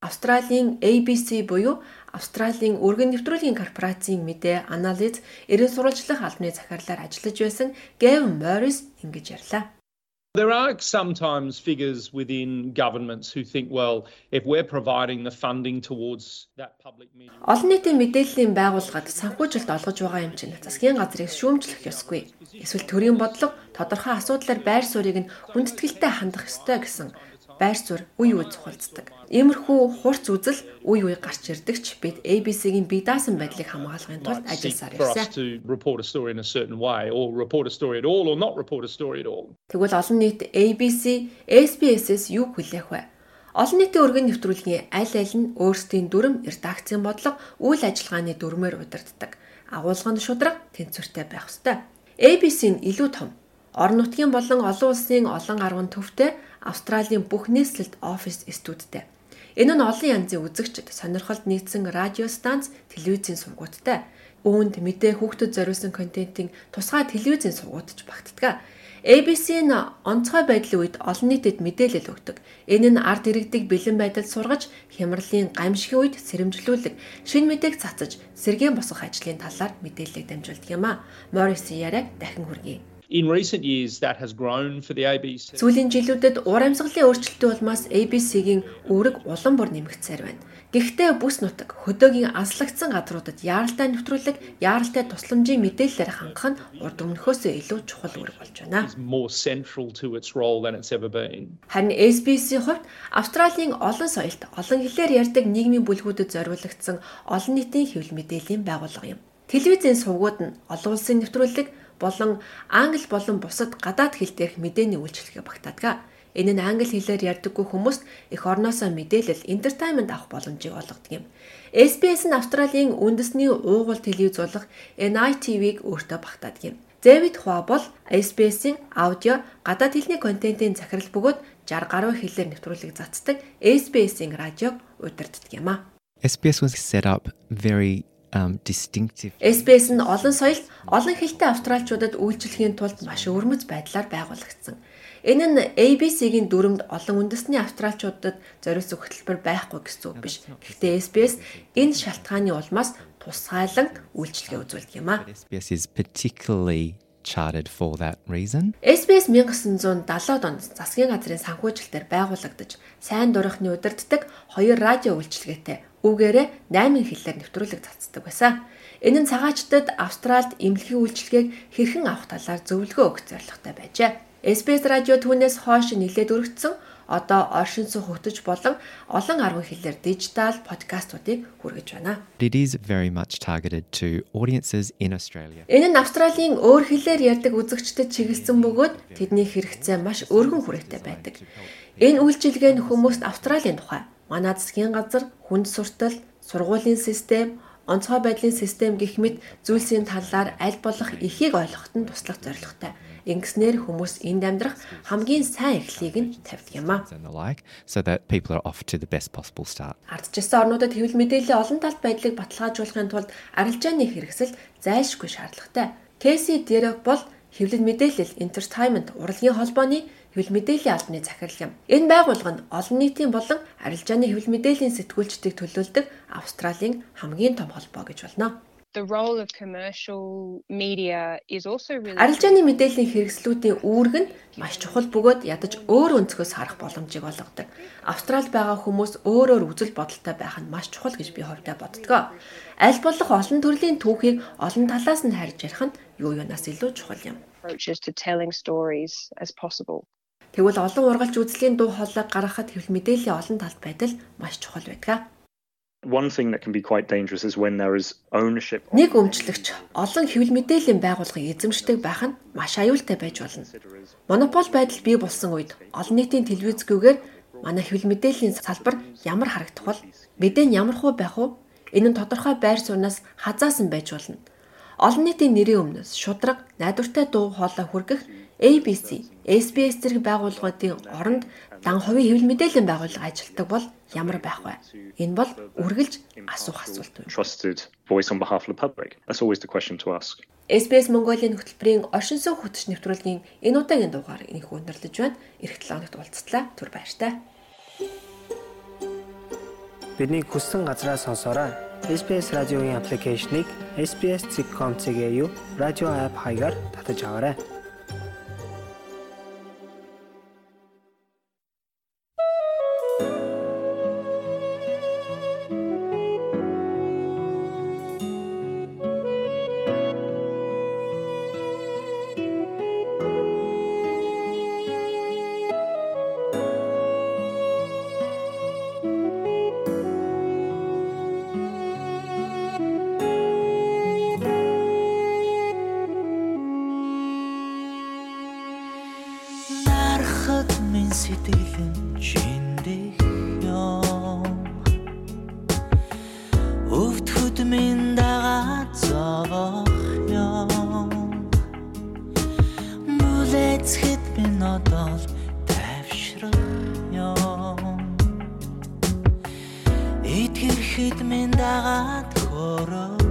Австралийн ABC буюу Австралийн өргөн нэвтрүүлгийн корпорацийн мэдээ анализ эрен сурвалжлах албаны захирлаар ажиллаж байсан Гэвин Моррис ингэж ярьлаа. There are sometimes figures within governments who think, well, if we're providing the funding towards that public media. Олон нийтийн мэдээллийн байгууллагад санхүүжилт олгож байгаа юм чинь засгийн газрыг шүүмжлэх ёсгүй. Эсвэл төрийн бодлого тодорхой асуудлаар байр суурийг нь хүндэтгэлтэй хандах ёстой гэсэн байр суурь үе үе цухалцдаг. Иймэрхүү хурц үзэл үе үе гарч ирдэг ч бид ABC-гийн бие даасан байдлыг хамгаалахын тулд ажилласаар all. Тэгвэл олон нийт ABC, SBS-с юу хүлээх вэ? Олон нийтийн өргөн нэвтрүүлгийн аль аль нь өөрсдийн дүрм, редакцийн бодлого, үйл ажиллагааны дүрмээр удирддаг. Агуулга нь шудраг, тэнцвэртэй байх ёстой. ABC нь илүү том. Орон нутгийн болон олон улсын олон арван төвтэй Австралийн бүх нийслэлд офис студидтэй. Энэ нь олон янзын үзэгчд сонирхолд нийцсэн радио станц, телевизийн сургууттай. Үүнд мэдээ хүүхдэд зориулсан контентын тусгай телевизийн сургуутч багтдаг. ABC нь онцгой байдлын үед олон нийтэд мэдээлэл өгдөг. Энэ нь ард иргэдэг бэлэн байдалд сургаж, хямралын гамшигын үед сэрэмжлүүлэг, шин мэдээг цацаж, сэргээн босгох ажлын талаар мэдээллийг дамжуулдаг юм а. Моррисын яриаг дахин хүргэе. In recent years, that has grown for the ABC. Сүүлийн жилүүдэд ур амьсгалын өөрчлөлтийн улмаас ABC-гийн үүрэг улам бүр нэмэгдсээр байна. Гэхдээ бүс нутаг хөдөөгийн аслагдсан газруудад яаралтай нэвтрүүлэг, яаралтай тусламжийн мэдээллээр хангах нь урд өмнөхөөсөө илүү чухал үүрэг болж байна. Харин SBS-ийн хувьд Австралийн олон соёлт, олон хэлээр ярьдаг нийгмийн бүлгүүдэд зориулагдсан олон нийтийн хэвлэл мэдээллийн байгууллага юм. Телевизийн сувгууд нь олон улсын нэвтрүүлэг болон англи болон бусад гадаад хэл дээрх мэдээний үйлчлэгээ багтаадаг. Энэ нь англи хэлээр ярьдаггүй хүмүүст эх орноосоо мэдээлэл, entertainment авах боломжийг олгодог юм. SBS нь Австралийн үндэсний уугуул телевизүүлэг NITV-г өөртөө багтаадаг юм. Дэвид Хуа бол SBS-ийн аудио, гадаад хэлний контентын захирал бөгөөд 60 гаруй хэлээр нэвтрүүлэг цацдаг SBS-ийн радиог удирддаг юм а. SBS was set up very um, distinctive. SBS нь олон соёлт, олон хэлтэй австралчуудад үйлчлэхийн тулд маш өвөрмөц байдлаар байгуулагдсан. Энэ нь ABC-гийн дүрмд олон үндэсний австралчуудад зориулсан хөтөлбөр байхгүй гэсэн үг биш. Гэхдээ SBS энэ шалтгааны улмаас тусгайлан үйлчлэгээ үзүүлдэг юм а. SBS is particularly chartered for that reason. SBS 1970-ад онд засгийн газрын санхүүжилтээр байгуулагдаж, сайн дурахны удирддаг хоёр радио үйлчилгээтэй үүгээрээ 8 хэлээр нэвтрүүлэг цацдаг байсан. Энэ нь цагаачтад Австральд эмнэлгийн үйлчилгээг хэрхэн авах талаар зөвлөгөө өгөх зорилготой байжээ. SBS радио түүнээс хойш нэлээд өргөцсөн одоо оршин суух хөтөж болон олон арван хэлээр дижитал подкастуудыг хүргэж байна. It is very much targeted to audiences in Australia. Энэ нь Австралийн өөр хэлээр ярьдаг үзэгчдэд чиглэсэн бөгөөд тэдний хэрэгцээ маш өргөн хүрээтэй байдаг. Энэ үйлчилгээ нь хүмүүст Австралийн тухай, манай засгийн газар, хүнд суртал, сургуулийн систем, онцгой байдлын систем гэх мэт зүйлсийн талаар аль болох ихийг ойлгоход нь туслах зорилготой. Ингэснээр хүмүүс энд амьдрах хамгийн сайн эхлэлийг нь тавьдаг юм а. and the like, so that people are off to the best possible start. Ардчилсан орнуудад хэвлэл мэдээллийн олон талт байдлыг баталгаажуулахын тулд арилжааны хэрэгсэл зайлшгүй шаардлагатай. Кэси Дерек бол хэвлэл мэдээлэл entertainment урлагийн холбооны хэвлэл мэдээллийн албаны захирал юм. Энэ байгууллага нь олон нийтийн болон арилжааны хэвлэл мэдээллийн сэтгүүлчдийг төлөөлдөг Австралийн хамгийн том холбоо гэж болно. Арилжааны мэдээллийн хэрэгслүүдийн үүрэг нь маш чухал бөгөөд ядаж өөр өнцгөөс харах боломжийг олгодог. Австралид байгаа хүмүүс өөрөөр үзэл бодолтой байх нь маш чухал гэж би хувьдаа боддгоо. Аль болох олон төрлийн түүхийг олон талаас нь харж ярих нь юу юунаас илүү чухал юм. approaches to telling stories as possible. Тэгвэл олон ургалж үзлийн дуу хоолойг гаргахад хэвлэл мэдээллийн олон талт байдал маш чухал байдаг. One thing that can be quite dangerous is when there is ownership. Нэг өмчлөгч олон хэвлэл мэдээллийн байгууллагыг эзэмшдэг байх нь маш аюултай байж болно. Монопол байдал бий болсон үед олон нийтийн телевизгүйгээр манай хэвлэл мэдээллийн салбар ямар харагдах бол мэдээ нь ямар хуу байх вэ? Энэ нь тодорхой байр сууриас хазаасан байж болно. Олон нийтийн нэрийн өмнөөс шудраг, найдвартай дуу хоолой хүргэх ABC, SBS зэрэг байгууллагуудын оронд дан хувийн хэвлэл мэдээллийн байгууллага ажилтдаг бол ямар байх вэ? Энэ бол үргэлж асуух асуулт ask. SBS Mongolia-ийн хөтөлбөрийн оршин суух хөтөч нэвтрүүлгийн энэ удаагийн дугаар энэхүү өндөрлөж байна. Ирэх 7 хоногт уулзтлаа. Түр баяртай. Бидний хүссэн газраа сонсоорой. SBS радиогийн аппликейшнийг SBS.com.cg юу радио апп хаягаар татаж аваарай. Итгэхэд минь дагаад хөрөх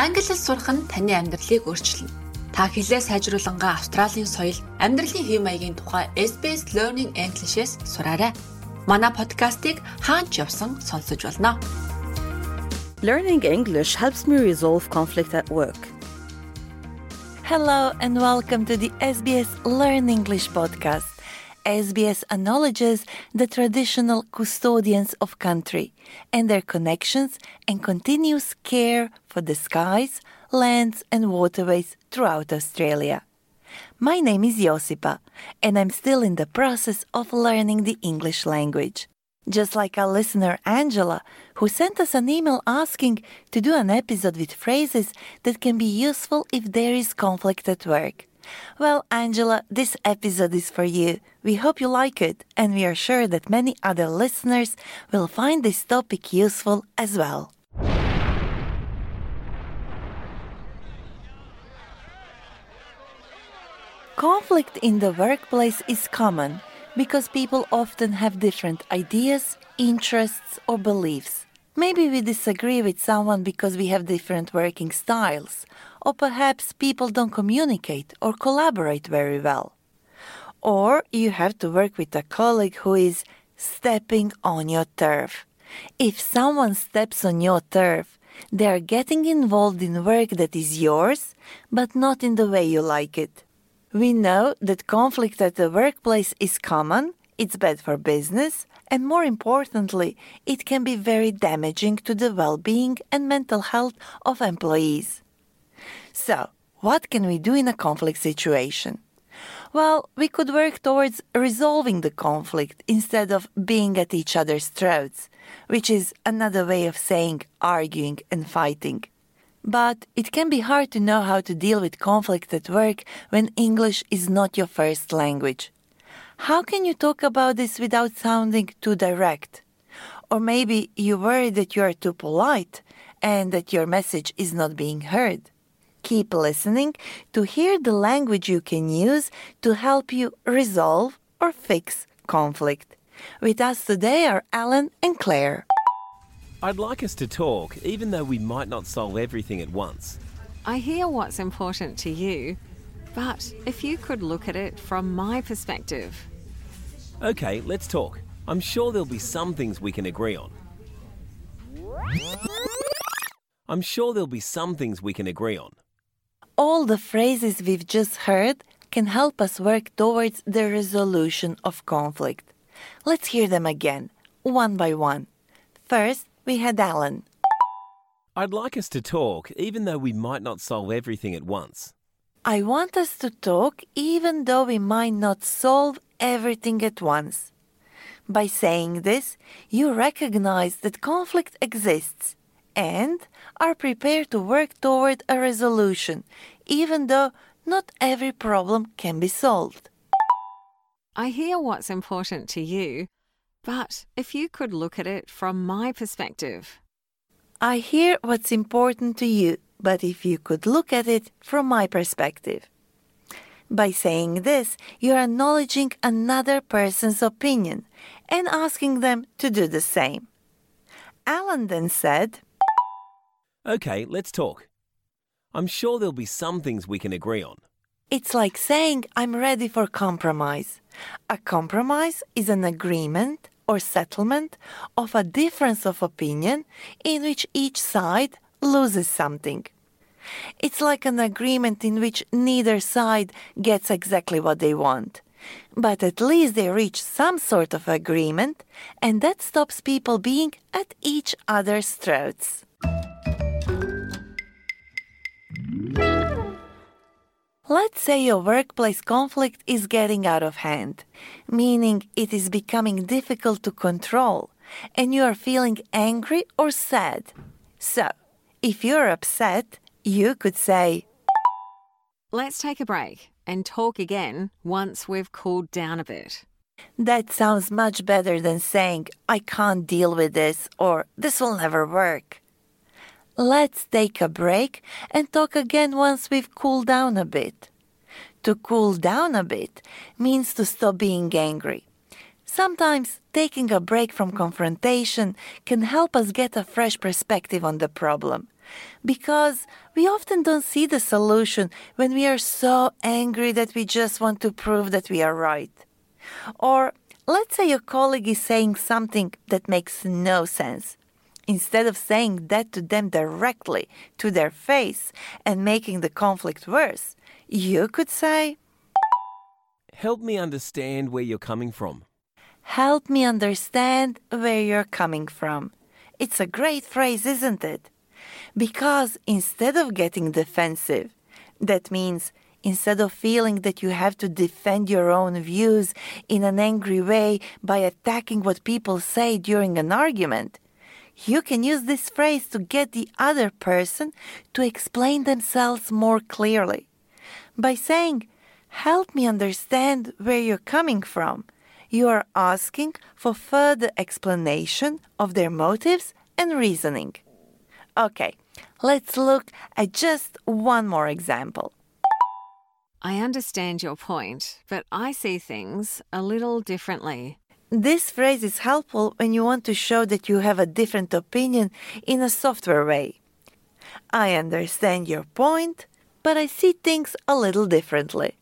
Англи хэл сурах нь таны амьдралыг өөрчилнө. Та хэлээ сайжруулангаа Австралийн соёл, амьдралын хэв маягийн тухай SBS Learning English-с сураарай. Манай подкастыг хаач явсан сонсож болно. Learning English helps me resolve conflict at work. Hello and welcome to the SBS Learn English podcast. SBS acknowledges the traditional custodians of country and their connections and continuous care for the skies, lands, and waterways throughout Australia. My name is Josipa, and I'm still in the process of learning the English language. Just like our listener Angela, who sent us an email asking to do an episode with phrases that can be useful if there is conflict at work. Well, Angela, this episode is for you. We hope you like it, and we are sure that many other listeners will find this topic useful as well. Conflict in the workplace is common because people often have different ideas, interests, or beliefs. Maybe we disagree with someone because we have different working styles, or perhaps people don't communicate or collaborate very well. Or you have to work with a colleague who is stepping on your turf. If someone steps on your turf, they are getting involved in work that is yours, but not in the way you like it. We know that conflict at the workplace is common, it's bad for business, and more importantly, it can be very damaging to the well being and mental health of employees. So, what can we do in a conflict situation? Well, we could work towards resolving the conflict instead of being at each other's throats, which is another way of saying arguing and fighting. But it can be hard to know how to deal with conflict at work when English is not your first language. How can you talk about this without sounding too direct? Or maybe you worry that you are too polite and that your message is not being heard. Keep listening to hear the language you can use to help you resolve or fix conflict. With us today are Alan and Claire. I'd like us to talk, even though we might not solve everything at once. I hear what's important to you, but if you could look at it from my perspective. Okay, let's talk. I'm sure there'll be some things we can agree on. I'm sure there'll be some things we can agree on. All the phrases we've just heard can help us work towards the resolution of conflict. Let's hear them again, one by one. First, we had Alan. I'd like us to talk, even though we might not solve everything at once. I want us to talk even though we might not solve everything at once. By saying this, you recognize that conflict exists and are prepared to work toward a resolution, even though not every problem can be solved. I hear what's important to you, but if you could look at it from my perspective. I hear what's important to you, but if you could look at it from my perspective. By saying this, you're acknowledging another person's opinion and asking them to do the same. Alan then said, Okay, let's talk. I'm sure there'll be some things we can agree on. It's like saying, I'm ready for compromise. A compromise is an agreement or settlement of a difference of opinion in which each side loses something. It's like an agreement in which neither side gets exactly what they want. But at least they reach some sort of agreement, and that stops people being at each other's throats. Let's say your workplace conflict is getting out of hand, meaning it is becoming difficult to control, and you are feeling angry or sad. So, if you're upset, you could say, Let's take a break and talk again once we've cooled down a bit. That sounds much better than saying, I can't deal with this or this will never work. Let's take a break and talk again once we've cooled down a bit. To cool down a bit means to stop being angry. Sometimes taking a break from confrontation can help us get a fresh perspective on the problem. Because we often don't see the solution when we are so angry that we just want to prove that we are right. Or let's say a colleague is saying something that makes no sense. Instead of saying that to them directly, to their face, and making the conflict worse, you could say, Help me understand where you're coming from. Help me understand where you're coming from. It's a great phrase, isn't it? Because instead of getting defensive, that means instead of feeling that you have to defend your own views in an angry way by attacking what people say during an argument, you can use this phrase to get the other person to explain themselves more clearly. By saying, Help me understand where you're coming from, you are asking for further explanation of their motives and reasoning. Okay, let's look at just one more example. I understand your point, but I see things a little differently. This phrase is helpful when you want to show that you have a different opinion in a software way. I understand your point, but I see things a little differently.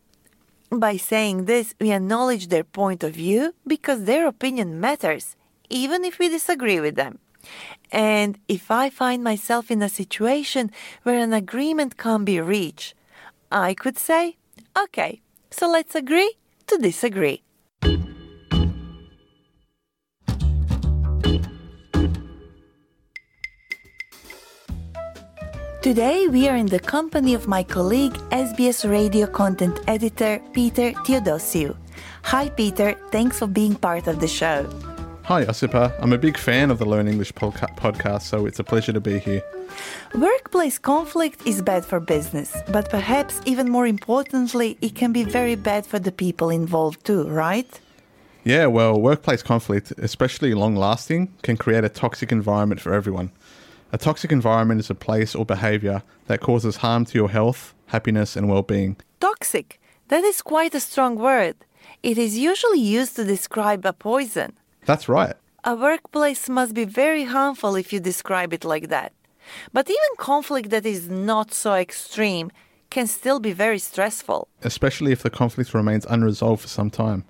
By saying this, we acknowledge their point of view because their opinion matters, even if we disagree with them. And if I find myself in a situation where an agreement can't be reached, I could say, okay, so let's agree to disagree. Today, we are in the company of my colleague, SBS radio content editor Peter Theodosiou. Hi, Peter. Thanks for being part of the show. Hi, Osipa. I'm a big fan of the Learn English podca- podcast, so it's a pleasure to be here. Workplace conflict is bad for business, but perhaps even more importantly, it can be very bad for the people involved too, right? Yeah, well, workplace conflict, especially long lasting, can create a toxic environment for everyone. A toxic environment is a place or behavior that causes harm to your health, happiness, and well being. Toxic. That is quite a strong word. It is usually used to describe a poison. That's right. A workplace must be very harmful if you describe it like that. But even conflict that is not so extreme can still be very stressful. especially if the conflict remains unresolved for some time.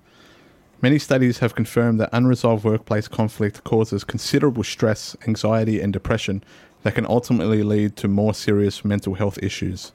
Many studies have confirmed that unresolved workplace conflict causes considerable stress, anxiety, and depression that can ultimately lead to more serious mental health issues.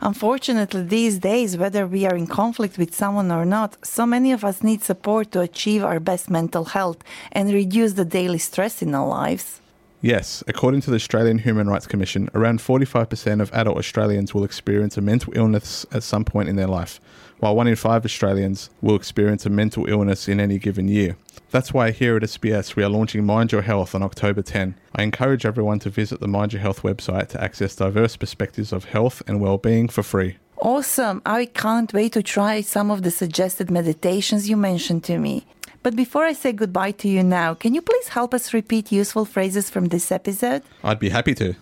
Unfortunately, these days, whether we are in conflict with someone or not, so many of us need support to achieve our best mental health and reduce the daily stress in our lives. Yes, according to the Australian Human Rights Commission, around 45% of adult Australians will experience a mental illness at some point in their life, while one in five Australians will experience a mental illness in any given year. That's why here at SBS we are launching Mind Your Health on October 10. I encourage everyone to visit the Mind Your Health website to access diverse perspectives of health and well-being for free. Awesome! I can't wait to try some of the suggested meditations you mentioned to me. But before I say goodbye to you now, can you please help us repeat useful phrases from this episode? I'd be happy to.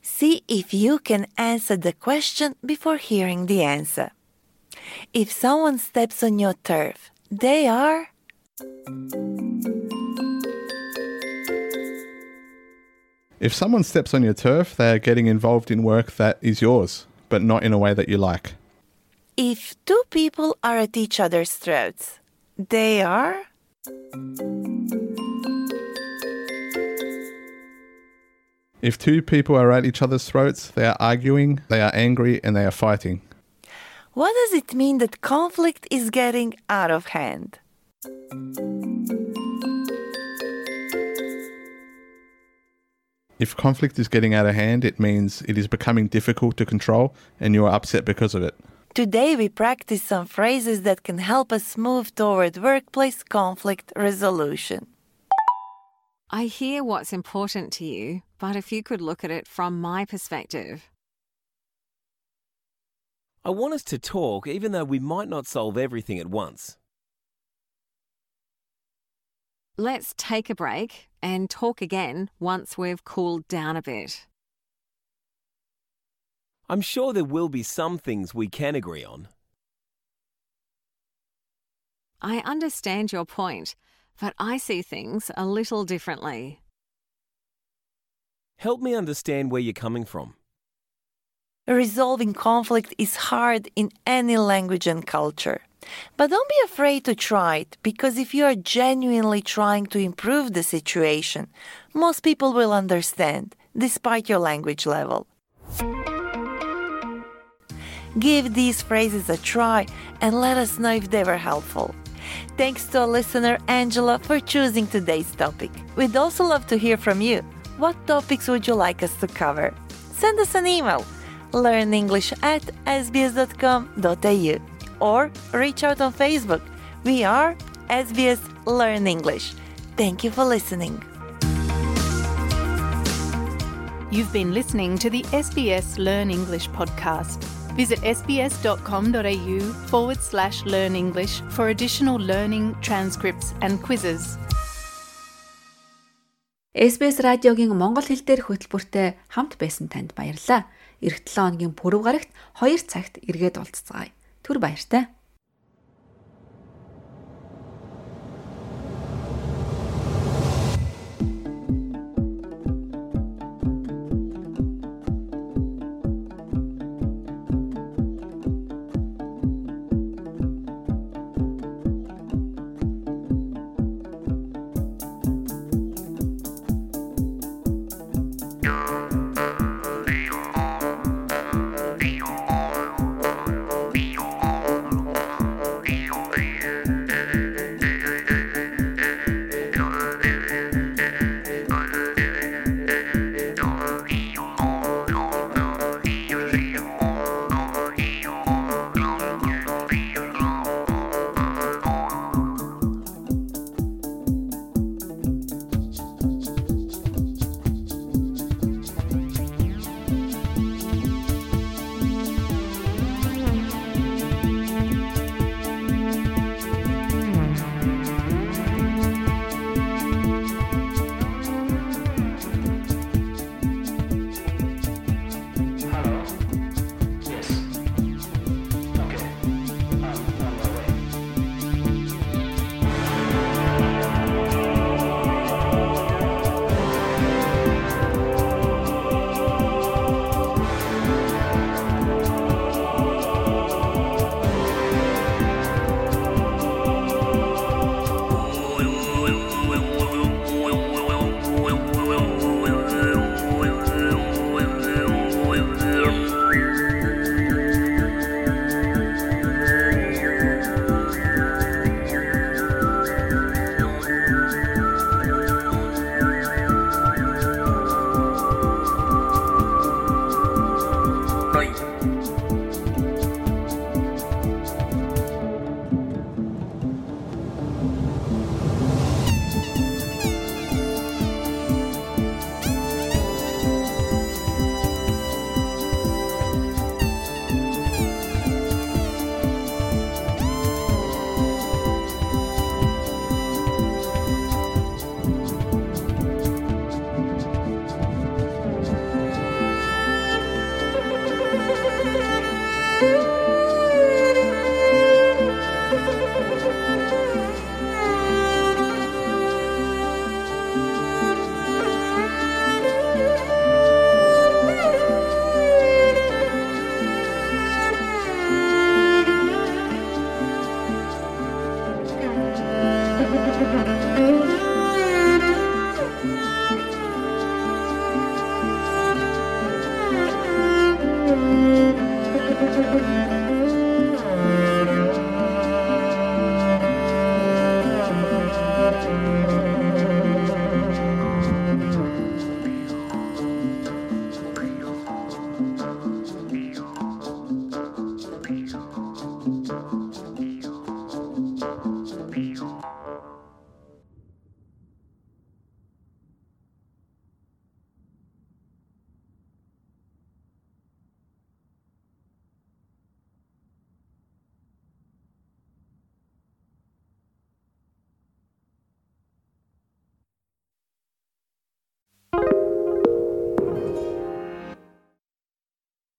See if you can answer the question before hearing the answer. If someone steps on your turf, they are. If someone steps on your turf, they are getting involved in work that is yours, but not in a way that you like. If two people are at each other's throats, they are. If two people are at each other's throats, they are arguing, they are angry, and they are fighting. What does it mean that conflict is getting out of hand? If conflict is getting out of hand, it means it is becoming difficult to control and you are upset because of it. Today, we practice some phrases that can help us move toward workplace conflict resolution. I hear what's important to you, but if you could look at it from my perspective. I want us to talk even though we might not solve everything at once. Let's take a break and talk again once we've cooled down a bit. I'm sure there will be some things we can agree on. I understand your point, but I see things a little differently. Help me understand where you're coming from. Resolving conflict is hard in any language and culture. But don't be afraid to try it, because if you are genuinely trying to improve the situation, most people will understand, despite your language level. Give these phrases a try and let us know if they were helpful. Thanks to our listener Angela for choosing today's topic. We'd also love to hear from you. What topics would you like us to cover? Send us an email learnenglish at sbs.com.au or reach out on Facebook. We are SBS Learn English. Thank you for listening. You've been listening to the SBS Learn English podcast. Visit sbs.com.au forward slash learn English for additional learning, transcripts, and quizzes. SBS радиогийн монгол хэл дээрх хөтөлбөртэй хамт байсан танд баярлалаа. Ирэх 7 хоногийн пүрэв гарагт 2 цагт эргээд уулзцгаая. Түр баяртай.